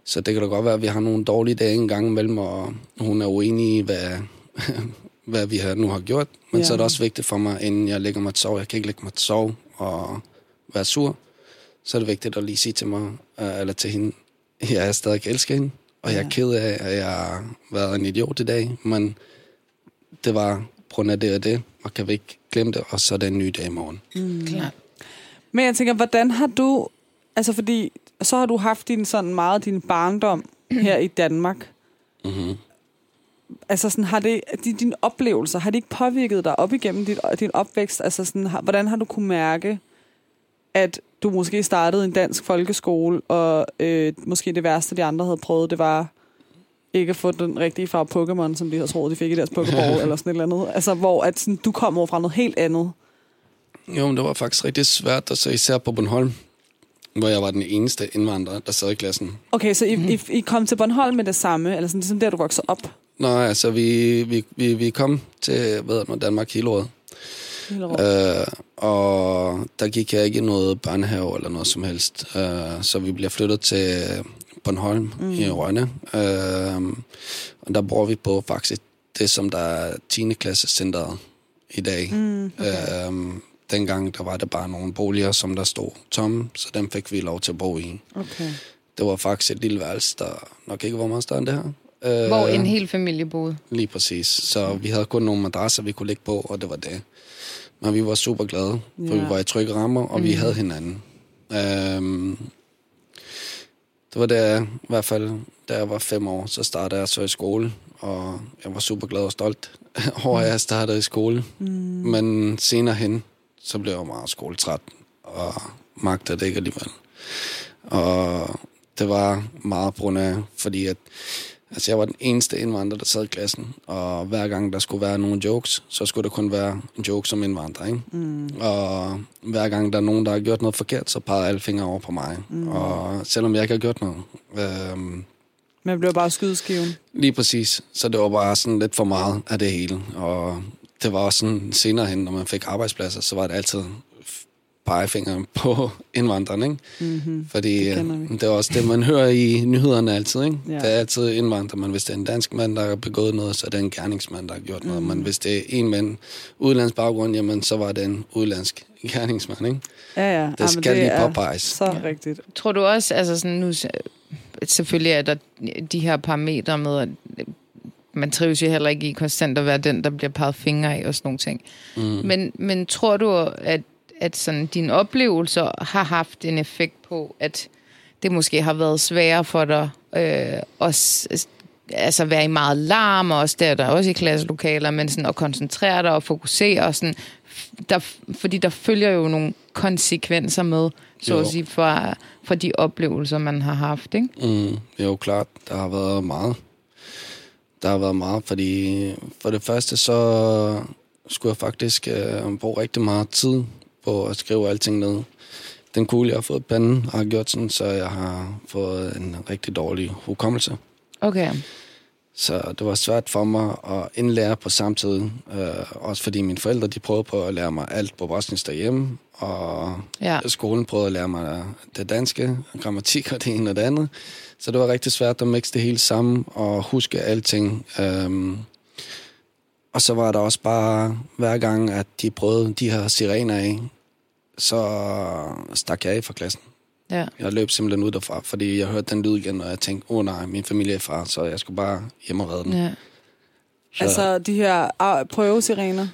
Så det kan da godt være, at vi har nogle dårlige dage en gang imellem, og hun er uenig i, hvad, hvad vi har, nu har gjort. Men Ja. så er det også vigtigt for mig, inden jeg lægger mig til sove, jeg kan ikke lægge mig til sove og være sur, så er det vigtigt at lige sige til mig, øh, eller til hende, jeg er stadig elsker hende, og jeg er Ja. ked af, at jeg har været en idiot i dag, men det var på grund af det og det, og kan vi ikke glemme det, og så er det en ny dag i morgen. Mm. Klart. Men jeg tænker, hvordan har du... Altså fordi, så har du haft din sådan meget din barndom her i Danmark. Mm-hmm. Altså sådan, har det, de, dine oplevelser, har de ikke påvirket dig op igennem dit, din opvækst? Altså sådan, har, hvordan har du kunne mærke, at du måske startede en dansk folkeskole, og øh, måske det værste, de andre havde prøvet, det var ikke at få den rigtige farve Pokémon, som de havde troet, de fik i deres Pokéball, eller sådan et eller andet. Altså, hvor at sådan, du kom over fra noget helt andet. Jo, men det var faktisk rigtig svært, og så især på Bornholm, hvor jeg var den eneste indvandrer, der sad i klassen. Okay, så I, I, I kom til Bornholm med det samme, eller sådan ligesom der, du voksede op? Nej, altså vi, vi, vi, vi kom til hvad nu, Danmark hele året. Øh, og der gik jeg ikke i noget børnehave eller noget som helst. Øh, så vi bliver flyttet til Bornholm mm. i Rønne. Øh, og der bor vi på faktisk det, som der er 10. klasse centret i dag. Mm, okay. Øh, dengang der var det bare nogle boliger, som der stod tomme, så dem fik vi lov til at bo i. okay. Det var faktisk et lille værelse, der nok ikke var meget større end det her. Øh, Hvor en hel familie boede. Lige præcis. Så vi havde kun nogle madrasser, vi kunne ligge på, og det var det. Men vi var super glade, for Ja. vi var i trygge rammer, og mm. vi havde hinanden. Øhm, det var der, i hvert fald, da jeg var fem år, så startede jeg så i skole, og jeg var super glad og stolt over, at jeg startede i skole. Mm. Men senere hen, så blev jeg meget skoletræt, og magtede det ikke alligevel. Og det var meget på grund af, fordi at, altså jeg var den eneste indvandrer, der sad i klassen, og hver gang der skulle være nogle jokes, så skulle det kun være en joke som indvandrer, ikke? Mm. Og hver gang der er nogen, der har gjort noget forkert, så pegede alle fingre over på mig. Mm. Og selvom jeg ikke har gjort noget. Øhm, Man bliver bare skydeskiven. Lige præcis. Så det var bare sådan lidt for meget af det hele. Og det var også sådan senere hen, når man fik arbejdspladser, så var det altid pegefingeren på indvandrerne, ikke? Mm-hmm. Fordi Det det, vi. det er også det, man hører i nyhederne altid, ikke? Ja. Ja. Det er altid indvandrer, men hvis det er en dansk mand, der har begået noget, så er det en gerningsmand, der har gjort noget. Mhm. Men hvis det er en mand udlandsk baggrund, jamen så var det en udlandsk gerningsmand, ikke? Ja, ja. Det men skal lige er påpeges. Så Ja. rigtigt. Tror du også, altså sådan nu, selvfølgelig er der de her parametre med, at man trives jo heller ikke i konstant at være den, der bliver peget fingre af og sådan nogle ting. Mm. Men, men tror du, at, at sådan, dine oplevelser har haft en effekt på, at det måske har været sværere for dig øh, at altså være i meget larm, og også der, der er også i klasselokaler, men sådan at koncentrere dig og fokusere, og sådan, der, fordi der følger jo nogle konsekvenser med, så at Jo. sige, fra, fra de oplevelser, man har haft, ikke? Mm, jo klart, der har været meget. Der har været meget, fordi for det første så skulle jeg faktisk øh, bruge rigtig meget tid på at skrive alting ned. Den kugle, jeg har fået panden, har gjort sådan, så jeg har fået en rigtig dårlig hukommelse. Okay. Så det var svært for mig at indlære på samme tid. Øh, også fordi mine forældre de prøvede på at lære mig alt på bosnisk derhjemme. Og Ja. skolen prøvede at lære mig det danske, grammatik og det ene og det andet. Så det var rigtig svært at mixe det hele sammen og huske alting. Øhm, og så var der også bare, hver gang, at de prøvede de her sirener af, så stak jeg af fra klassen. Ja. Jeg løb simpelthen ud derfra, fordi jeg hørte den lyd igen, og jeg tænkte, åh oh, nej, min familie er far, så jeg skulle bare hjem og redde den. ja. Så, Altså, de her prøvesirener.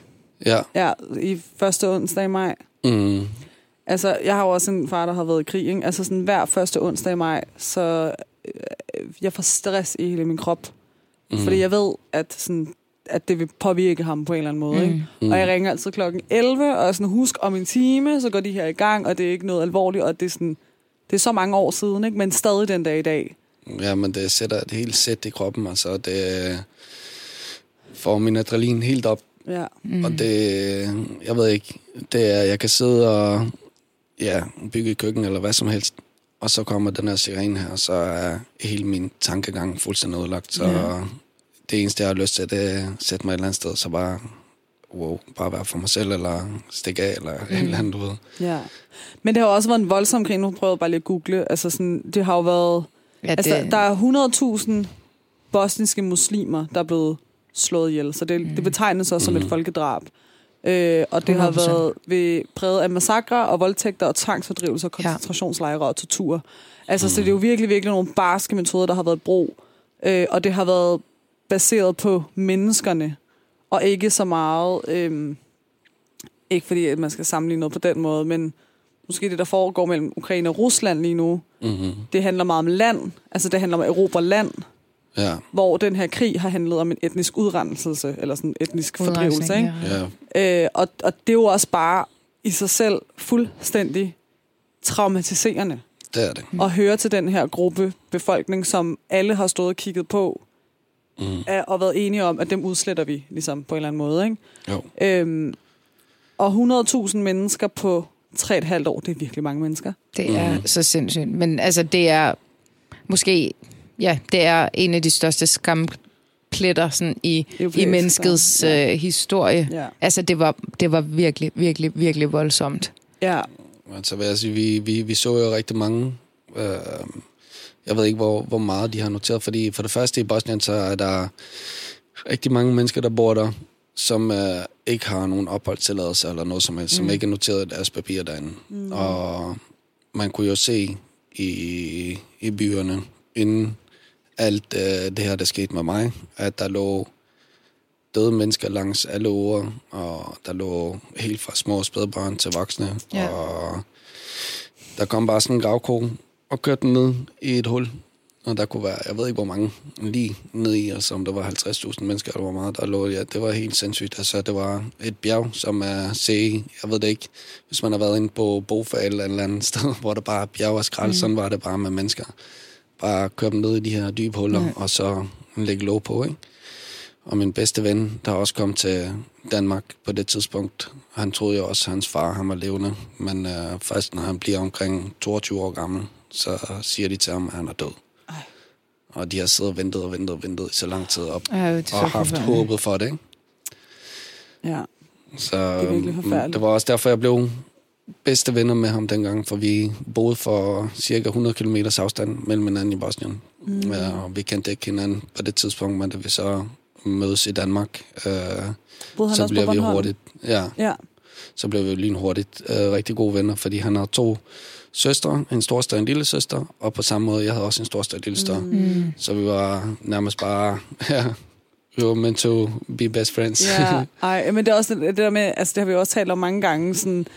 ja. Ja, i første onsdag i maj. Mm, Altså, jeg har jo også en far, der har været i krig, ikke? Altså, sådan hver første onsdag i maj, så øh, jeg får stress i hele min krop. Mm. Fordi jeg ved, at, sådan, at det vil påvirke ham på en eller anden måde, ikke? mm, Og jeg ringer altid klokken 11, og sådan, husk om en time, så går de her i gang, og det er ikke noget alvorligt, og det er sådan, det er så mange år siden, ikke? Men stadig den dag i dag. Ja, men det sætter et helt sæt i kroppen, altså det øh, får min adrenalin helt op, Ja. mm. og det, jeg ved ikke, det er, jeg kan sidde og ja, bygge et køkken eller hvad som helst, og så kommer den her sirene her, og så er hele min tankegang fuldstændig udlagt, så Ja. Det eneste, jeg har lyst til, det er at sætte mig et eller andet sted, så bare, wow, bare være for mig selv, eller stikke af, eller mm. et eller andet, du ved. ja. Men det har også været en voldsom krig. Nu prøvede jeg bare lige at google. Altså, sådan, det har jo været... ja Altså, der er 100.000 bosniske muslimer, der er blevet slået ihjel. Så det, mm. det betegnes også som et Mm. folkedrab. Øh, og det har 100%. været ved, præget af massakre og voldtægter og tvangsfordrivelser, koncentrationslejre og tortur. Altså, mm. så det er jo virkelig, virkelig nogle barske metoder, der har været brug. Øh, og det har været baseret på menneskerne, og ikke så meget... Øh, ikke fordi, at man skal sammenligne noget på den måde, men måske det, der foregår mellem Ukraine og Rusland lige nu, Mm-hmm. det handler meget om land. Altså, det handler om Europa land, Ja, hvor den her krig har handlet om en etnisk udrenselse, eller sådan en etnisk fordrivelse, ikke? Ja. ja, Øh, og, og det er jo også bare i sig selv fuldstændig traumatiserende det er det. at høre til den her gruppe befolkning, som alle har stået og kigget på, Mm. er- og været enige om, at dem udsletter vi, ligesom på en eller anden måde, ikke? Jo. Øhm, og 100.000 mennesker på 3,5 år, det er virkelig mange mennesker. Det er Mhm. så sindssygt. Men altså, det er måske... Ja, det er en af de største skampletter sådan, i, i menneskets ja. øh, historie. Ja. Altså, det var, det var virkelig, virkelig, virkelig voldsomt. Ja, Altså, vil jeg sige, vi, vi, vi så jo rigtig mange. Øh, jeg ved ikke, hvor, hvor meget de har noteret, fordi for det første i Bosnien, så er der rigtig mange mennesker, der bor der, som øh, ikke har nogen opholdstilladelse eller noget som helst, mm. som ikke er noteret i deres papirer derinde. Mm. Og man kunne jo se i, i byerne, inden alt øh, det her, der skete med mig, at der lå døde mennesker langs alle uger, og der lå helt fra små spædbørn til voksne, Ja. og der kom bare sådan en gravko og kørte den ned i et hul, og der kunne være, jeg ved ikke hvor mange, lige ned i, altså om der var 50.000 mennesker, eller hvor meget der lå, ja, det var helt sindssygt, altså det var et bjerg, som er se, jeg ved det ikke, hvis man har været inde på Bofa eller et eller andet sted, hvor der bare er bjerg og skrald, mm. sådan var det bare med mennesker. Bare køre dem ned i de her dybe huller, Ja. og så lægge låg på, ikke? Og min bedste ven, der også kom til Danmark på det tidspunkt, han troede jo også, at hans far han var levende. Men øh, først når han bliver omkring 22 år gammel, så siger de til ham, at han er død. Ej. Og de har siddet og ventet og ventet og ventet i så lang tid op. Ja, det er så og haft håbet for det, ikke? Ja. Så er virkelig øhm, forfærdeligt. det var også derfor, jeg blev bedste venner med ham dengang, for vi boede for cirka 100 km afstand mellem hinanden i Bosnien. Mm. Og vi kendte ikke hinanden på det tidspunkt, men da vi så mødes i Danmark, øh, så bliver vi hurtigt, ja, Ja. så blev vi lynhurtigt øh, rigtig gode venner, fordi han har to søstre, en storsøster og en lille søster, og på samme måde, jeg havde også en storsøster og en lille søster. Mm. Så vi var nærmest bare, ja, vi var meant to be best friends. Ja, ej, men det er også det, det der med, altså det har vi jo også talt om mange gange, sådan,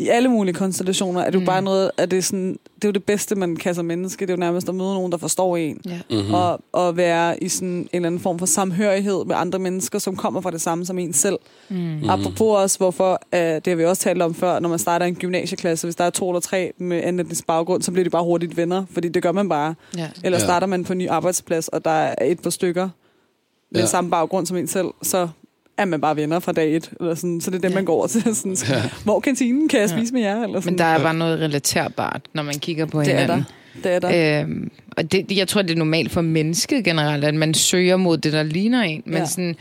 i alle mulige konstellationer, er det jo Mm. bare noget, at det er sådan, det er jo det bedste, man kan som menneske, det er jo nærmest at møde nogen, der forstår en, Ja. mm-hmm. og, og være i sådan en eller anden form for samhørighed med andre mennesker, som kommer fra det samme som en selv. Mm. Mm. Apropos også, hvorfor, øh, det har vi også talt om før, når man starter en gymnasieklasse, hvis der er to eller tre med anden etnisk baggrund, så bliver de bare hurtigt venner, fordi det gør man bare. Ja. Eller starter man på en ny arbejdsplads, og der er et par stykker med Ja. samme baggrund som en selv, så er man bare venner fra dag et. Eller sådan. Så det er det, Ja. man går over til. Sådan, Ja. Hvor er kantinen? Kan jeg Ja. spise med jer? Eller sådan. Men der er bare noget relaterbart, når man kigger på det er hinanden. der. Det er der. Øhm, og det, jeg tror, det er normalt for mennesket generelt, at man søger mod det, der ligner en. Men Ja. sådan,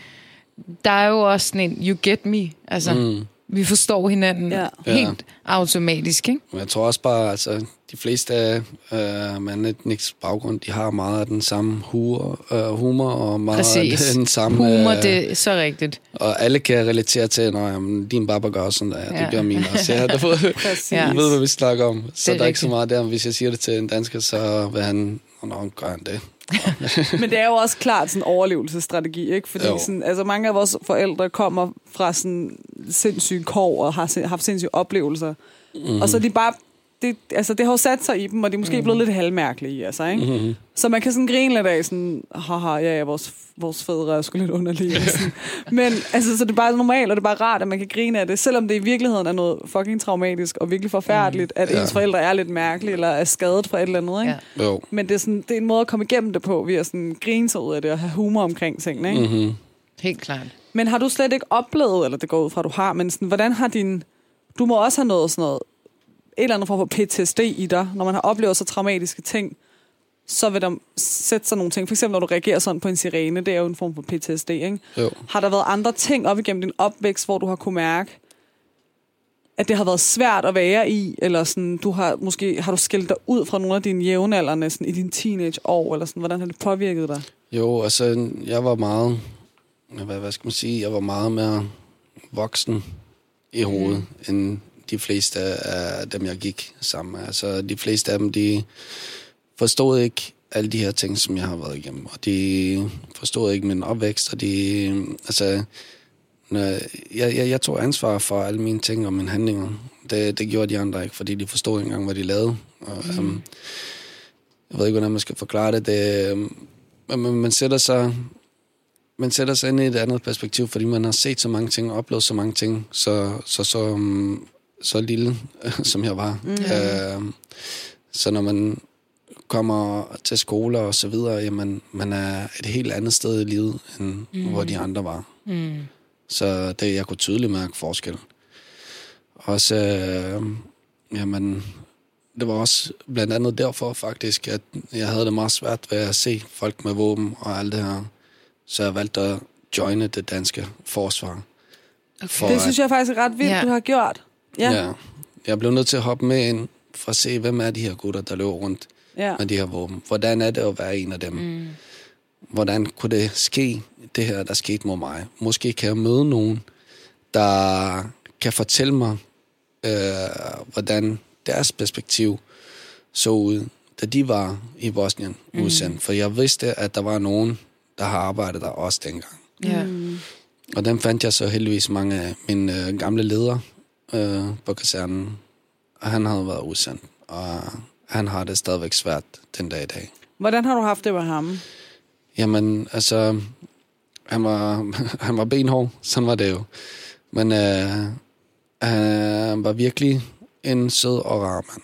der er jo også sådan en, you get me. Altså, mm. Vi forstår hinanden Ja. ja. helt automatisk, ikke? Men jeg tror også bare, altså, de fleste af øh, etnisk baggrund, de har meget af den samme humor, øh, humor og meget Præcis. af den samme... Humor, øh, det er så rigtigt. Og alle kan relatere til, når jamen, din baba gør sådan der, ja. Ja. det gør min også. Ja, du ved. Ja. hvad vi snakker om. Så Det er der er ikke så rigtigt. meget der. Hvis jeg siger det til en dansker, så vil han... Nå, gør han det. Men det er jo også klart sådan en overlevelsesstrategi, ikke? Fordi Jo. sådan, altså mange af vores forældre kommer fra sådan sindssyge kår og har haft sindssyge oplevelser. Mm-hmm. Og så de bare... Det, altså, det har jo sat sig i dem, og de er måske mm-hmm. blevet lidt halvmærkelige i, altså, ikke? Mm-hmm. Så man kan sådan grine lidt af sådan, haha, ja, ja, vores, vores fædre er sgu lidt underlige. Sådan. Men altså, så det er bare normalt, og det er bare rart, at man kan grine af det, selvom det i virkeligheden er noget fucking traumatisk og virkelig forfærdeligt, at Ja. ens forældre er lidt mærkelige, eller er skadet for et eller andet, ikke? Ja. Jo. Men det er, sådan, det er en måde at komme igennem det på, ved at sådan grine sig ud af det og have humor omkring tingene. Ikke? Mm. Mm-hmm. Helt klart. Men har du slet ikke oplevet, eller det går ud fra, at du har, men sådan, hvordan har din... Du må også have noget sådan noget, et eller andet form for PTSD i dig, når man har oplevet så traumatiske ting, så vil der sætte sig nogle ting. For eksempel, når du reagerer sådan på en sirene, det er jo en form for PTSD, ikke? Jo. Har der været andre ting op igennem din opvækst, hvor du har kunne mærke, at det har været svært at være i, eller sådan, du har måske har du skilt dig ud fra nogle af dine jævnaldrende sådan, i dine teenageår, eller sådan, hvordan har det påvirket dig? Jo, altså, jeg var meget... Hvad, hvad skal man sige? Jeg var meget mere voksen i hovedet, mm. end de fleste af dem, jeg gik sammen med. Altså, de fleste af dem, de forstod ikke alle de her ting, som jeg har været igennem. Og de forstod ikke min opvækst, og de... Altså, jeg, jeg, jeg tog ansvar for alle mine ting og mine handlinger. Det, det gjorde de andre ikke, fordi de forstod ikke engang, hvad de lavede. Og, mm. um, jeg ved ikke, hvordan man skal forklare det. det øhm, men man, man sætter sig man sætter sig ind i et andet perspektiv, fordi man har set så mange ting og oplevet så mange ting, så, så, så, um, så lille, som jeg var. Mm. Øh, så når man kommer til skoler og så videre, jamen, man er et helt andet sted i livet, end mm. hvor de andre var. Mm. Så det, jeg kunne tydeligt mærke forskel. Også, øh, jamen, det var også blandt andet derfor faktisk, at jeg havde det meget svært ved at se folk med våben og alt det her. Så jeg valgte at joine det danske forsvar. Okay. For Det synes jeg faktisk er ret vildt, Ja. du har gjort. Ja. ja. Jeg blev nødt til at hoppe med ind for at se, hvem er de her gutter, der løber rundt ja. med de her våben. Hvordan er det at være en af dem? Mm. Hvordan kunne det ske, det her, der skete mod mig? Måske kan jeg møde nogen, der kan fortælle mig, øh, hvordan deres perspektiv så ud, da de var i Bosnien mm. udsendt. For jeg vidste, at der var nogen, der har arbejdet der også dengang. Ja. Mm. Og dem fandt jeg så heldigvis mange af mine øh, gamle ledere øh, på kasernen. Og han havde været udsendt, og han har det stadigvæk svært den dag i dag. Hvordan har du haft det med ham? Jamen, altså, han var, han var benhård, sådan var det jo. Men øh, han var virkelig en sød og rar mand.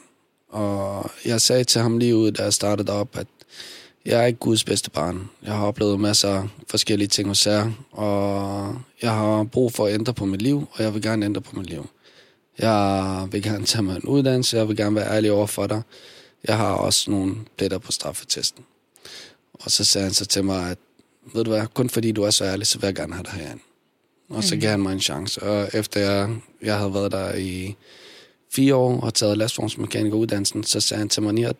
Og jeg sagde til ham lige ud, da jeg startede op, at jeg er ikke Guds bedste barn. Jeg har oplevet masser af forskellige ting hos jer, og jeg har brug for at ændre på mit liv, og jeg vil gerne ændre på mit liv. Jeg vil gerne tage mig en uddannelse, jeg vil gerne være ærlig over for dig. Jeg har også nogle pletter på straffetesten. Og så sagde han så til mig, at ved du hvad, kun fordi du er så ærlig, så vil jeg gerne have dig herinde. Og så gav han mig en chance. Og efter jeg, jeg havde været der i fire år og taget lastvognsmekanikeruddannelsen, så sagde han til mig, at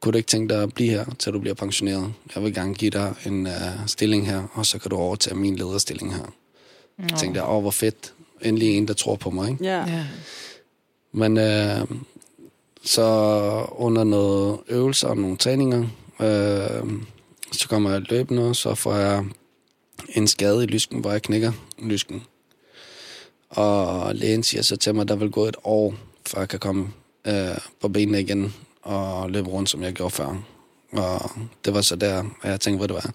kunne du ikke tænke dig at blive her, til du bliver pensioneret? Jeg vil gerne give dig en uh, stilling her, og så kan du overtage min lederstilling her. Jeg tænkte åh, hvor fedt. Endelig en, der tror på mig, ikke? Ja. Ja. Men øh, så under noget øvelser og nogle træninger, øh, så kommer jeg løbende, og så får jeg en skade i lysken, hvor jeg knækker lysken. Og lægen siger så til mig, at der vil gå et år, før jeg kan komme øh, på benene igen og løbe rundt, som jeg gjorde før. Og det var så der, at jeg tænkte, hvad det var.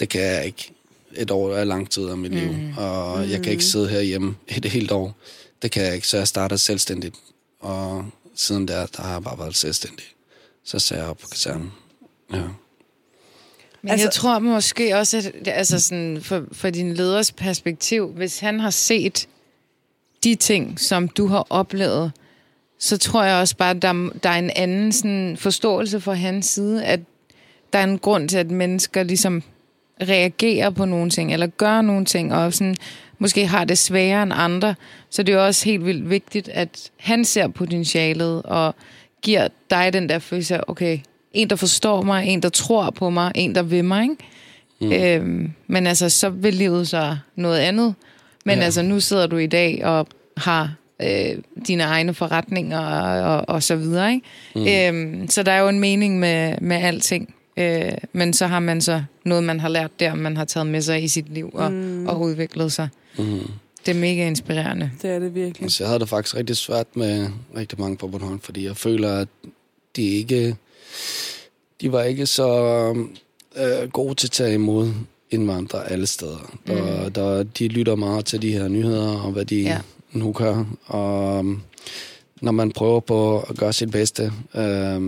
Det kan jeg ikke. Et år er lang tid af mit liv, og jeg kan ikke sidde herhjemme et helt år. Det kan jeg ikke, så jeg startede selvstændigt. Og siden der, der har jeg bare været selvstændig. Så sagde jeg op på kasernen. Ja. Men Altså- jeg tror måske også, at altså sådan, for, for din leders perspektiv, hvis han har set de ting, som du har oplevet, så tror jeg også bare, at der, der er en anden sådan, forståelse fra hans side, at der er en grund til, at mennesker ligesom reagerer på nogle ting, eller gør nogle ting, og sådan, måske har det sværere end andre. Så det er jo også helt vildt vigtigt, at han ser potentialet, og giver dig den der følelse af, okay, en, der forstår mig, en, der tror på mig, en, der vil mig, ikke? Mm. Øhm, men altså, så vil livet så noget andet. Men Ja. altså, nu sidder du i dag og har øh, dine egne forretninger og, og, og så videre, ikke? Mm. Øhm, så der er jo en mening med, med alting. Øh, men så har man så noget, man har lært der, man har taget med sig i sit liv og, mm. og udviklet sig. Mm. Det er mega inspirerende. Det er det virkelig. Så jeg havde det faktisk rigtig svært med rigtig mange på Bornholm, fordi jeg føler, at de ikke... De var ikke så øh, gode til at tage imod indvandrere alle steder. Der, mm. der, de lytter meget til de her nyheder, og hvad de ja. Ja. nu gør. Og um, når man prøver på at gøre sit bedste, øh,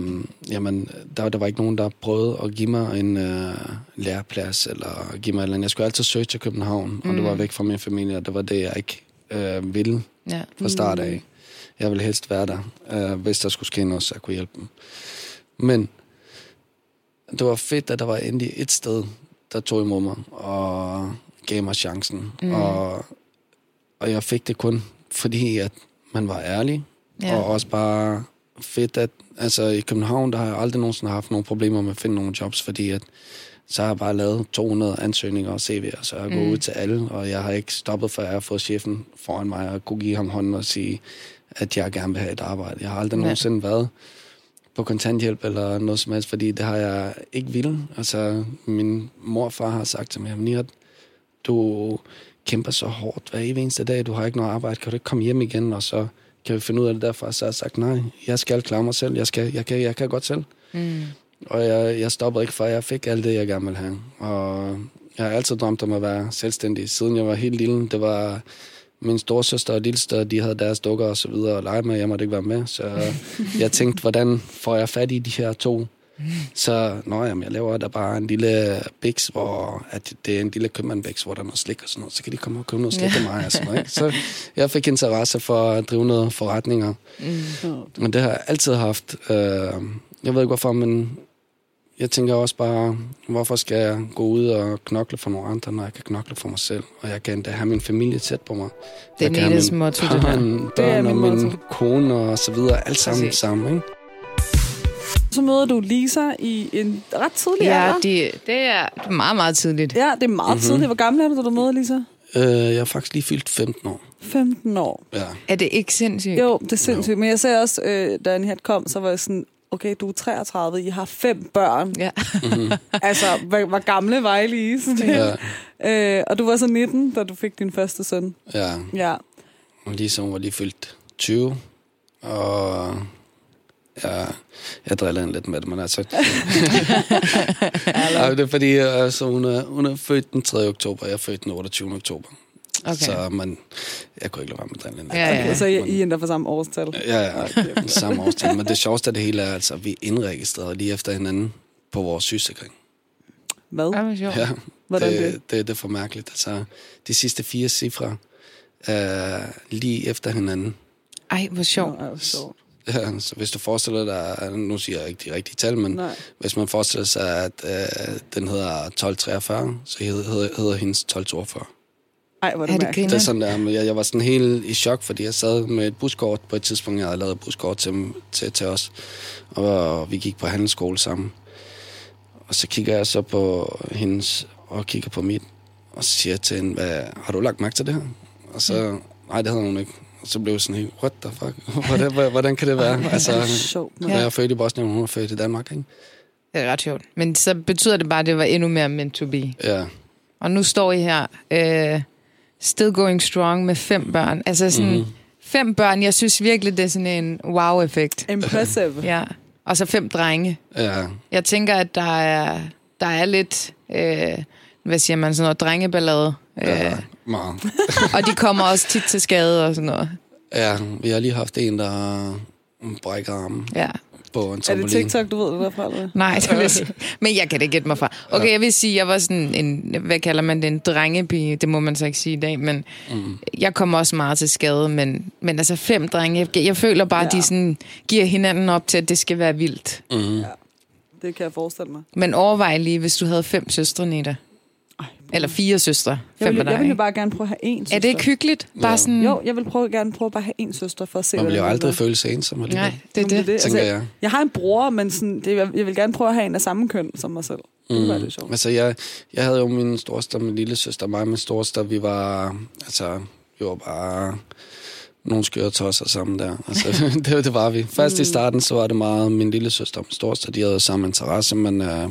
jamen, der, der var ikke nogen, der prøvede at give mig en øh, læreplads, eller give mig eller. Jeg skulle altid søge til København, mm. og det var væk fra min familie, og det var det, jeg ikke øh, ville Ja. fra start af. Jeg ville helst være der, øh, hvis der skulle ske noget, så jeg kunne hjælpe dem. Men det var fedt, at der var endelig et sted, der tog imod mig og gav mig chancen. Mm. Og, og jeg fik det kun fordi, at man var ærlig. Ja. Og også bare fedt, at altså, i København, der har jeg aldrig nogensinde haft nogle problemer med at finde nogle jobs, fordi at så har jeg bare lavet 200 ansøgninger og CV'er, så jeg Mm. ud til alle, og jeg har ikke stoppet, før jeg har fået chefen foran mig og kunne give ham hånden og sige, at jeg gerne vil have et arbejde. Jeg har aldrig Ja. nogensinde været på kontanthjælp eller noget som helst, fordi det har jeg ikke ville. Altså, min mor og far har sagt til mig, Nihat, du kæmper så hårdt hver eneste dag, du har ikke noget arbejde, kan du ikke komme hjem igen, og så kan vi finde ud af det derfra. Så har jeg sagt, nej, jeg skal klare mig selv, jeg, skal, jeg, kan, jeg kan godt selv. Mm. Og jeg, jeg stoppede ikke, før jeg fik alt det, jeg gerne ville have. Og jeg har altid drømt om at være selvstændig, siden jeg var helt lille. Det var min storsøster og lillesøster, de havde deres dukker og så videre og lege med, jeg måtte ikke være med. Så jeg tænkte, hvordan får jeg fat i de her to? Så, nå jamen, jeg laver der bare en lille biks, hvor at det er en lille købmandbiks, hvor der er noget slik og sådan noget. Så kan de komme og købe noget slik af mig og sådan noget. Ikke? Så jeg fik interesse for at drive noget forretninger. Mm. Men det har jeg altid haft. Øh, jeg ved ikke hvorfor, men jeg tænker også bare, hvorfor skal jeg gå ud og knokle for nogle andre, når jeg kan knokle for mig selv? Og jeg kan endda have min familie tæt på mig. Det er jeg kan have Nettes min motto, det børn, her. Det er børn og min min motto. kone og så videre. Alt sammen Præcis. sammen, ikke? Så møder du Lisa i en ret tidlig Ja, alder. det, det er meget, meget tidligt. Ja, det er meget mm-hmm. tidligt. Hvor gammel er du, da du møder Lisa? Øh, jeg er faktisk lige fyldt 15 år. 15 år. Ja. Er det ikke sindssygt? Jo, det er sindssygt. Men jeg sagde også, øh, da Anhat kom, så var jeg sådan, okay, du er 33, I har fem børn. Ja. altså, hvor, hvor gamle var I lige? Så det, Ja, øh, og du var så 19, da du fik din første søn. ja. Ja. Og ligesom var lige fyldt 20. Og ja, jeg driller hende lidt med det, men altså... ja, det er fordi, altså, hun, er, hun er født den 3. oktober, jeg er født den 28. oktober. Okay. Så man, jeg kunne ikke lade være med at drille hende. Ja, ja. Okay, så I, Men- I endte for samme årstal. Ja, ja, samme årstal. Men det sjoveste af det hele er altså, at vi er indregistreret lige efter hinanden på vores sygesikring. Hvad? Ja. Ja, Hvordan det, det? det, det er for mærkeligt. Altså, de sidste fire cifre er lige efter hinanden. Ej, hvor sjovt. Nå, ej, hvor sjovt. Ja, så hvis du forestiller dig, nu siger jeg ikke de rigtige tal, men Nej. hvis man forestiller sig, at øh, den hedder 1243, så hedder, hedder, hedder hendes 1242. Ej, hvor er det, Er det er sådan der, men jeg, jeg var sådan helt i chok, fordi jeg sad med et buskort på et tidspunkt, jeg havde lavet et buskort til, til, til os, og vi gik på handelsskole sammen. Og så kigger jeg så på hendes, og kigger på mit, og så siger jeg til hende, Hvad, har du lagt mærke til det her? Og så, nej, det havde hun ikke. Så blev jeg sådan helt, what the fuck? Hvordan, hvordan, kan det være? Altså, Det er sjovt, jeg er født i Bosnien, og hun er født i Danmark, ikke? Det er ret sjovt. Men så betyder det bare, at det var endnu mere meant to be. Ja, Og nu står I her, øh, still going strong med fem børn. Altså sådan, Mhm. mm-hmm. fem børn, jeg synes virkelig, det er sådan en wow-effekt. Impressive. Ja. Og så fem drenge. ja, Jeg tænker, at der er, der er lidt, øh, hvad siger man, sådan noget drengeballade. Ja, Øh, meget. og de kommer også tit til skade og sådan noget. Ja, vi har lige haft en, der brækker armen Ja. på en Er det. TikTok, du ved det derfra? Eller? Nej, det vil jeg sige. Men jeg kan det gætte mig fra. Okay, jeg vil sige, jeg var sådan en, hvad kalder man det, en drengepige. Det må man så ikke sige i dag, men Mm. jeg kommer også meget til skade. Men, men altså fem drenge, jeg, jeg føler bare, at Ja. de sådan giver hinanden op til, at det skal være vildt. Mm. Det kan jeg forestille mig. Men overvej lige, hvis du havde fem søstre, Nita. Eller fire søstre. jeg Fem vil, jeg vil jo ikke? bare gerne prøve at have en søster. Er det ikke hyggeligt? Bare Jo. sådan... Jo, jeg vil prøve, gerne prøve at bare have en søster for at se, Man bliver jo det aldrig føle sig ensom alligevel. Nej, det er det. tænker Altså, jeg. Jeg har en bror, men sådan, det, jeg, jeg vil gerne prøve at have en af samme køn som mig selv. Det kunne være lidt sjovt. Altså, jeg, jeg havde jo min storsøster, min lille søster, mig og min storsøster, vi var, altså, vi var bare nogle skøre tosser sammen der. Altså, det, det var vi. Først Mm. i starten, så var det meget min lille søster og min storsøster, de havde samme interesse, men øh,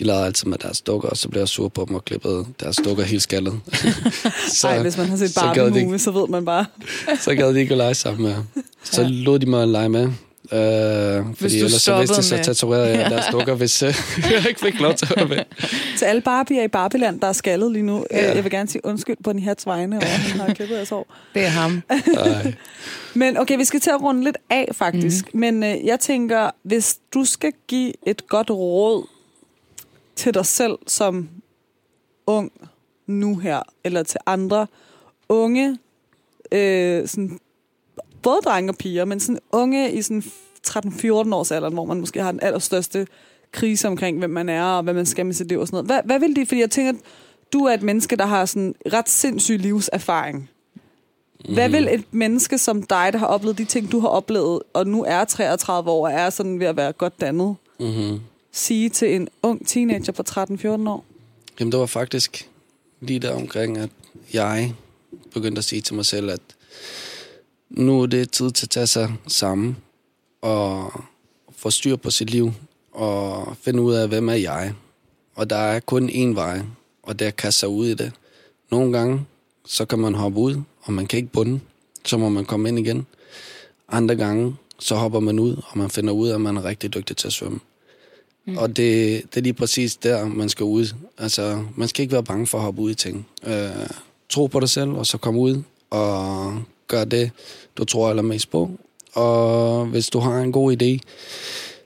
de lavede altid med deres dukker, og så blev jeg sur på dem og klippede deres dukker helt skaldet. så, Ej, hvis man har set så de Barbie ikke- movie, så ved man bare. så gad de ikke at lege sammen med. Så Ja. lod de mig at lege med. Øh, fordi du ellers så vidste stoppede så tatoveret jeg deres dukker, hvis øh, jeg ikke fik lov til at være med. Til alle Barbier i Barbieland, der er skaldet lige nu. Ja. Ja. Jeg vil gerne sige undskyld på den her vegne, og han har klippet jeres hår. Det er ham. Men okay, vi skal til at runde lidt af, faktisk. Mm. Men øh, jeg tænker, hvis du skal give et godt råd til dig selv som ung nu her, eller til andre unge, øh, sådan, både drenge og piger, men sådan unge i sådan 13-14 års alderen, hvor man måske har den allerstørste krise omkring, hvem man er, og hvad man skal med sit liv og sådan noget. Hvad, hvad vil de? Fordi jeg tænker, du er et menneske, der har sådan ret sindssyg livserfaring. Hvad vil et menneske som dig, der har oplevet de ting, du har oplevet, og nu er 33 år og er sådan ved at være godt dannet, Mm-hmm sige til en ung teenager på 13-14 år? Jamen, det var faktisk lige der omkring, at jeg begyndte at sige til mig selv, at nu er det tid til at tage sig sammen og få styr på sit liv og finde ud af, hvem er jeg. Og der er kun én vej, og det er at kaste sig ud i det. Nogle gange, så kan man hoppe ud, og man kan ikke bunde. Så må man komme ind igen. Andre gange, så hopper man ud, og man finder ud af, at man er rigtig dygtig til at svømme. Mm. Og det, det er lige præcis der, man skal ud. Altså, man skal ikke være bange for at hoppe ud i ting. Øh, tro på dig selv, og så kom ud og gør det, du tror allermest på. Og hvis du har en god idé,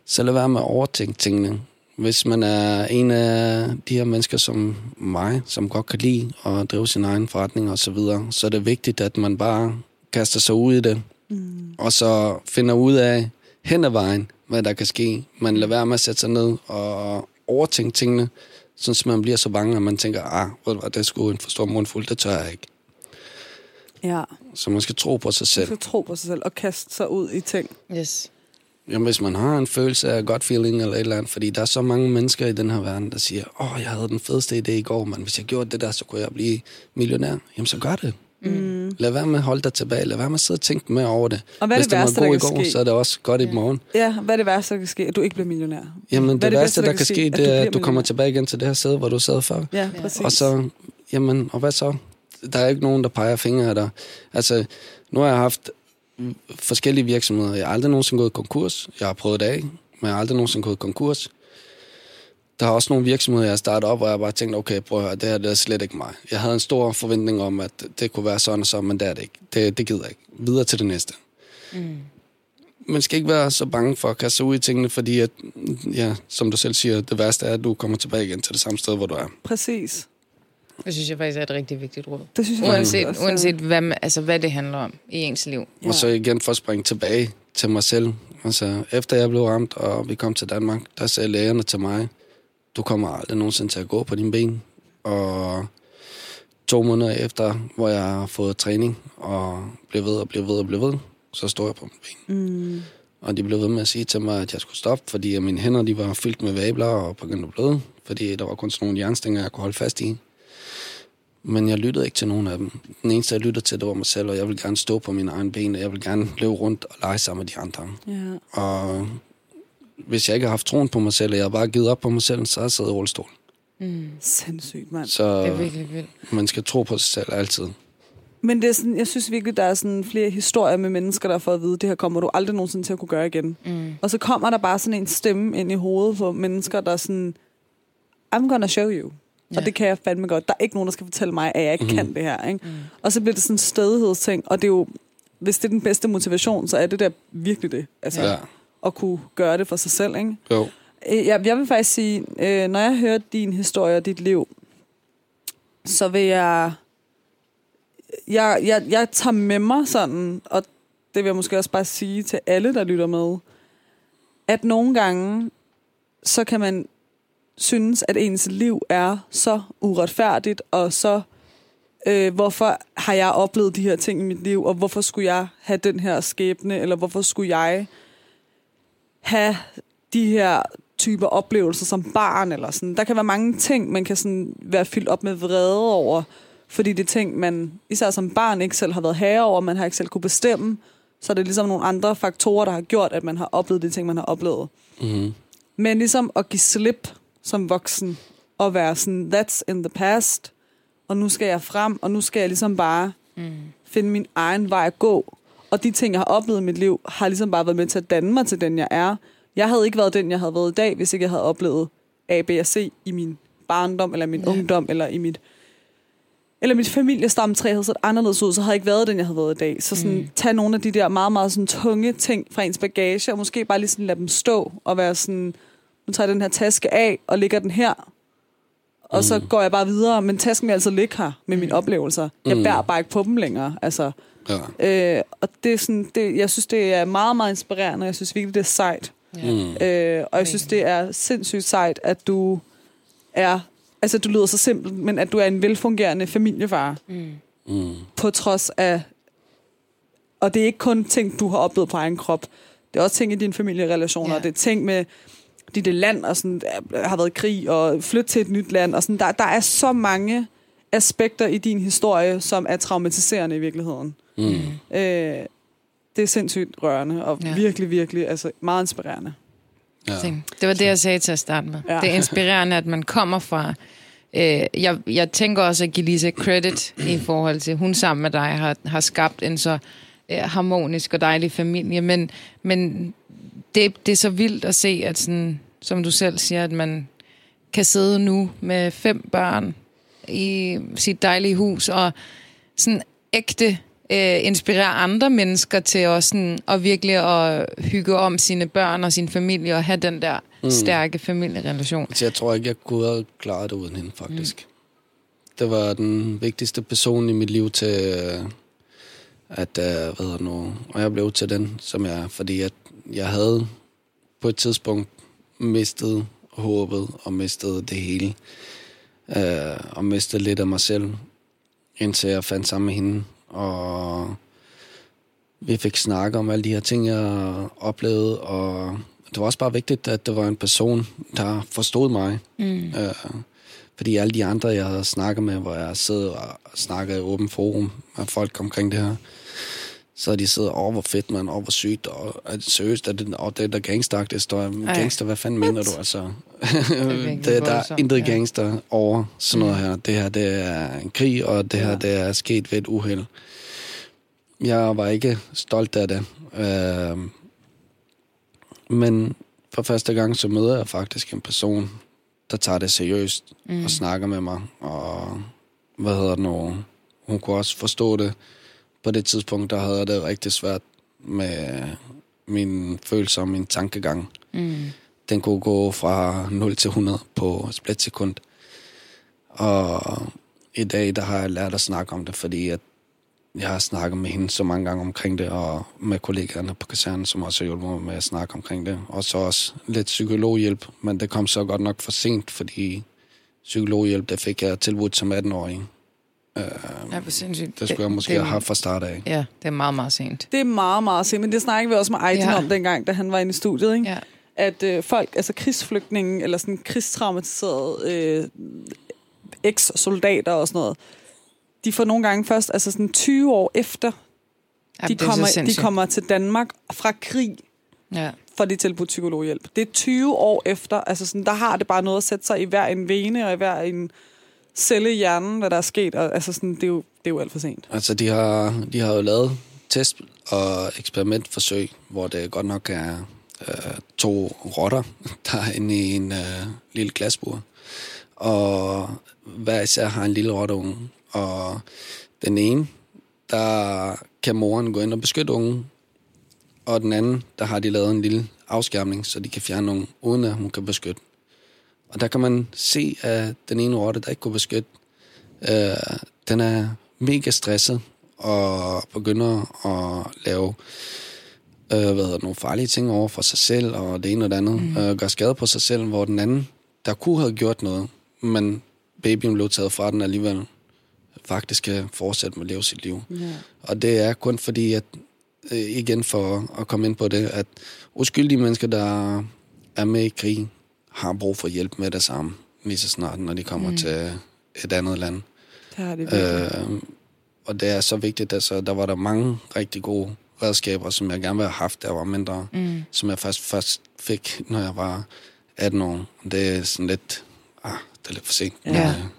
så lad være med at overtænke tingene. Hvis man er en af de her mennesker som mig, som godt kan lide at drive sin egen forretning og så videre, så er det vigtigt, at man bare kaster sig ud i det, mm. og så finder ud af hen ad vejen, hvad der kan ske. Man lader være med at sætte sig ned og overtænke tingene, så man bliver så bange, at man tænker, ah, ved du hvad, det er sgu en for stor mundfuld, det tør jeg ikke. Ja, Så man skal tro på sig man selv. skal tro på sig selv og kaste sig ud i ting. Yes. Jamen, hvis man har en følelse af godt feeling eller et eller andet, fordi der er så mange mennesker i den her verden, der siger, åh, oh, jeg havde den fedeste idé i går, men hvis jeg gjorde det der, så kunne jeg blive millionær. Jamen, så gør det. Mm. Lad være med at holde dig tilbage. Lad være med at sidde og tænke mere over det. Og hvad er hvis det det værste, var der god i kan går, ske? så er det også godt i morgen. Ja, hvad er det værste, der kan ske? At du ikke bliver millionær? Jamen, det, det værste, bedste, der kan ske, det er, at du kommer tilbage igen til det her sted, hvor du sad før. Ja, præcis. Og så, jamen, og hvad så? Der er ikke nogen, der peger fingre af dig. Altså, nu har jeg haft forskellige virksomheder. Jeg har aldrig nogensinde gået konkurs. Jeg har prøvet det af, men jeg har aldrig nogensinde gået konkurs. Der er også nogle virksomheder, jeg har startet op, hvor jeg bare tænkte, okay, prøv at høre, det her det er slet ikke mig. Jeg havde en stor forventning om, at det kunne være sådan og sådan, men det er det ikke. Det, det gider jeg ikke. Videre til det næste. Mm. Man skal ikke være så bange for at kaste sig ud i tingene, fordi, at, ja, som du selv siger, det værste er, at du kommer tilbage igen til det samme sted, hvor du er. Præcis. Det synes jeg faktisk er et rigtig vigtigt råd. Det synes jeg Uanset, også. uanset hvad, altså, hvad det handler om i ens liv. Ja. Og så igen for at springe tilbage til mig selv. Altså, efter jeg blev ramt, og vi kom til Danmark, der sagde lægerne til mig, du kommer aldrig nogensinde til at gå på dine ben. Og to måneder efter, hvor jeg har fået træning, og blev ved og blev ved og blev ved, så står jeg på mine ben. Mm. Og de blev ved med at sige til mig, at jeg skulle stoppe, fordi mine hænder de var fyldt med vabler og begyndte at bløde, fordi der var kun sådan nogle jernstænger, jeg kunne holde fast i. Men jeg lyttede ikke til nogen af dem. Den eneste, jeg lyttede til, det var mig selv, og jeg ville gerne stå på mine egne ben, og jeg ville gerne løbe rundt og lege sammen med de andre. Ja. Og hvis jeg ikke har haft troen på mig selv, og jeg har bare givet op på mig selv, så har jeg siddet i rullestol. Mm. Sindssygt, mand. Så Det er virkelig vildt. man skal tro på sig selv altid. Men det er sådan, jeg synes virkelig, der er sådan flere historier med mennesker, der har fået at vide, det her kommer du aldrig nogensinde til at kunne gøre igen. Mm. Og så kommer der bare sådan en stemme ind i hovedet på mennesker, der er sådan, I'm gonna show you. Ja. Og det kan jeg fandme godt. Der er ikke nogen, der skal fortælle mig, at jeg ikke mm-hmm. kan det her. Ikke? Mm. Og så bliver det sådan en stedighedsting, og det er jo, hvis det er den bedste motivation, så er det der virkelig det. Altså, Ja. At kunne gøre det for sig selv. Ikke? Jo. Øh, Jeg, jeg vil faktisk sige, øh, når jeg hører din historie og dit liv, så vil jeg, jeg, jeg, jeg tager med mig sådan, og det vil jeg måske også bare sige til alle, der lytter med, at nogle gange, så kan man synes, at ens liv er så uretfærdigt, og så, øh, hvorfor har jeg oplevet de her ting i mit liv, og hvorfor skulle jeg have den her skæbne, eller hvorfor skulle jeg have de her typer oplevelser som barn, eller sådan. Der kan være mange ting, man kan sådan være fyldt op med vrede over, fordi det er ting, man især som barn ikke selv har været herre over, man har ikke selv kunne bestemme, så er det ligesom nogle andre faktorer, der har gjort, at man har oplevet de ting, man har oplevet. Mm-hmm. Men ligesom at give slip som voksen, og være sådan, that's in the past, og nu skal jeg frem, og nu skal jeg ligesom bare Mm. finde min egen vej at gå. Og de ting, jeg har oplevet i mit liv, har ligesom bare været med til at danne mig til den, jeg er. Jeg havde ikke været den, jeg havde været i dag, hvis ikke jeg havde oplevet A, B og C i min barndom, eller min Ja. ungdom, eller i mit eller mit familiestamtræ havde set anderledes ud, så havde jeg ikke været den, jeg havde været i dag. Så sådan, Mm. mm. tag nogle af de der meget, meget sådan, tunge ting fra ens bagage, og måske bare lige sådan lade dem stå, og være sådan, nu tager jeg den her taske af, og lægger den her, og mm. så går jeg bare videre, men tasken vil altid ligge her med mine oplevelser. Jeg Mm. bærer bare ikke på dem længere. Altså, Ja. Øh, og det er sådan, det, jeg synes, det er meget, meget inspirerende. Jeg synes virkelig, det er sejt. Ja. Mm. Øh, og jeg synes, det er sindssygt sejt, at du er... Altså, du lyder så simpelt, men at du er en velfungerende familiefar, Mm. Mm. på trods af... Og det er ikke kun ting, du har oplevet på egen krop. Det er også ting i dine familierelationer. Ja. Det er ting med dit land, og sådan, har været krig, og flytte til et nyt land. Og sådan, der, der er så mange aspekter i din historie, som er traumatiserende i virkeligheden. Mm. Øh, det er sindssygt rørende, og Ja. virkelig, virkelig altså, meget inspirerende. Ja. Det var det, jeg sagde til at starte med. Ja. Det er inspirerende, at man kommer fra... Øh, jeg, jeg tænker også at give Lisa credit i forhold til, hun sammen med dig har, har skabt en så øh, harmonisk og dejlig familie, men, men det, det er så vildt at se, at sådan, som du selv siger, at man kan sidde nu med fem børn i sit dejlige hus og sådan ægte øh, inspirere andre mennesker til også sådan, at virkelig at hygge om sine børn og sin familie og have den der mm. stærke familierelation. Så jeg tror ikke, jeg kunne have klaret det uden hende, faktisk. Mm. Det var den vigtigste person i mit liv til, øh, at, øh, hvad hedder nu, og jeg blev til den, som jeg fordi at jeg havde på et tidspunkt mistet håbet og mistet det hele. Øh, og mistet lidt af mig selv, indtil jeg fandt sammen med hende. Og vi fik snakket om alle de her ting, jeg oplevede, og det var også bare vigtigt, at det var en person, der forstod mig. Mm. Øh, fordi alle de andre, jeg havde snakket med, hvor jeg sidder og snakker i åben forum med folk omkring det her, så de sidder, åh, hvor fedt, man, åh, hvor sygt, og det seriøst, er det, åh, det er der gangsteragtigt, står gangster, hvad fanden mener du, altså? det, der er intet gangster over sådan noget her. Det her, det er en krig, og det her, Ja. det er sket ved et uheld. Jeg var ikke stolt af det. Øh, men for første gang, så møder jeg faktisk en person, der tager det seriøst mm. og snakker med mig. Og hvad hedder det nu? Hun kunne også forstå det. På det tidspunkt, der havde jeg det rigtig svært med min følelser og min tankegang. Mm. Den kunne gå fra 0 til 100 på et splitsekund. Og i dag, der har jeg lært at snakke om det, fordi at jeg har snakket med hende så mange gange omkring det, og med kollegaerne på kasernen, som også har hjulpet mig med at snakke omkring det. Og så også lidt psykologhjælp, men det kom så godt nok for sent, fordi psykologhjælp, det fik jeg tilbudt som 18-årig. Uh, Ja, hvor sindssygt. det skulle jeg måske det, have haft fra start af. Ja, det er meget, meget sent. Det er meget, meget simpelt. Men det snakkede vi også med Ejten Ja. om dengang, da han var inde i studiet. Ikke? Ja. At øh, folk, altså krigsflygtninge, eller sådan krigstraumatiserede øh, eks-soldater og sådan noget, de får nogle gange først, altså sådan 20 år efter, Ja, de, er kommer, de kommer til Danmark fra krig, Ja. for de tilbudt psykologhjælp. Det er 20 år efter, altså sådan, der har det bare noget at sætte sig i hver en vene og i hver en celle i hjernen, hvad der er sket. Og, altså sådan, det, er jo, det er jo alt for sent. Altså, de har, de har jo lavet test- og eksperimentforsøg, hvor det godt nok er øh, to rotter, der er inde i en øh, lille glasbur. Og hver især har en lille rotteunge. Og den ene, der kan moren gå ind og beskytte ungen. Og den anden, der har de lavet en lille afskærmning, så de kan fjerne nogen, uden at hun kan beskytte. Og der kan man se, at den ene rotte, der ikke kunne beskytte, øh, den er mega stresset og begynder at lave øh, hvad hedder det, nogle farlige ting over for sig selv og det ene og det andet. Mm. Øh, gør skade på sig selv, hvor den anden, der kunne have gjort noget, men babyen blev taget fra den alligevel, faktisk kan fortsætte med at leve sit liv. Ja. Og det er kun fordi, at øh, igen for at komme ind på det, at uskyldige mennesker, der er med i krig, har brug for hjælp med det samme, lige så snart, når de kommer mm. til et andet land. Det har det virkelig. Øh, og det er så vigtigt, altså der var der mange rigtig gode redskaber, som jeg gerne ville have haft, jeg var mindre, mm. som jeg først, først fik, når jeg var 18 år. Det er sådan lidt, ah, det er lidt for sent. Ja. Men, øh,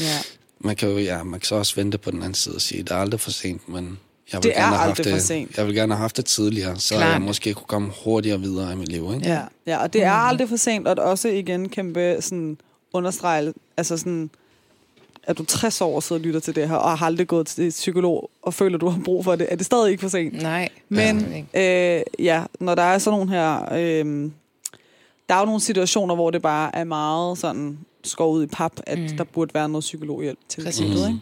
Ja. man kan jo, ja, man kan så også vente på den anden side og sige, det er aldrig for sent, men jeg vil Det er have haft aldrig det, for sent. Jeg vil gerne have haft det tidligere, så Klart. jeg måske kunne komme hurtigere videre i mit liv, ikke? Ja, ja, og det er aldrig for sent, og det også igen kæmpe sådan understrege, altså sådan, at du er 60 år og sidder og lytter til det her, og har aldrig gået til psykolog, og føler, du har brug for det, er det stadig ikke for sent. Nej. Men Ja. øh, ja, når der er sådan nogle her, øh, der er jo nogle situationer, hvor det bare er meget sådan skåret ud i pap, at mm. der burde være noget psykologhjælp til Præcis. det, ikke?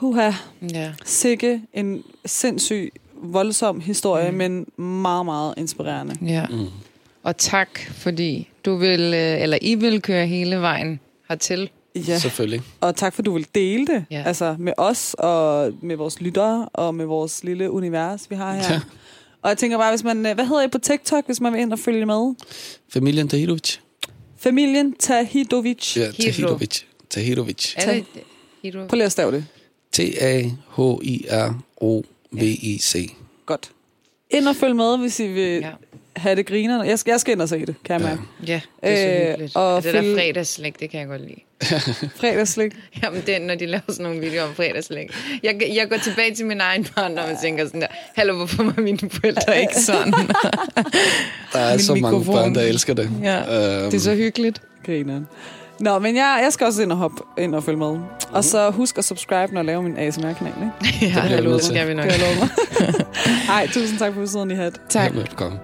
Puha, ja. sikke en sindssyg, voldsom historie, mm. men meget, meget inspirerende. ja. Mm. Og tak, fordi du vil, øh, eller I vil køre hele vejen hertil. Ja. Selvfølgelig. Og tak for, du vil dele det Ja. altså med os og med vores lyttere og med vores lille univers, vi har her. Ja. Og jeg tænker bare, hvis man, øh, hvad hedder I på TikTok, hvis man vil ind og følge med? Familien Tahirovic. Familien Tahidovic. Ja. Er det Hidro? Prøv lige at stave det. T-A-H-I-R-O-V-I-C. Godt. Ind og følg med, hvis I vil Ja. ja. have det griner. Jeg skal, jeg skal ind og se det, kan jeg mærke. Ja, det er så Øh, hyggeligt. og Og det der følge- fredagslæg, det kan jeg godt lide. Fredagslik. Jamen, det er, når de laver sådan nogle videoer om fredagslæg. Jeg, jeg går tilbage til min egen barndom og tænker sådan der, hallo, hvorfor var mine forældre ikke sådan? Der er Min så mange mikrofon. børn, der elsker det. Ja, Øhm, det er så hyggeligt. Grineren. Nå, men jeg, jeg skal også ind og hoppe ind og følge med. Og så husk at subscribe, når jeg laver min ASMR-kanal, ikke? Ja, nødt det til. skal vi nok. Det har jeg lovet mig. Ej, tusind tak for besøget, I had. Tak. Velkommen.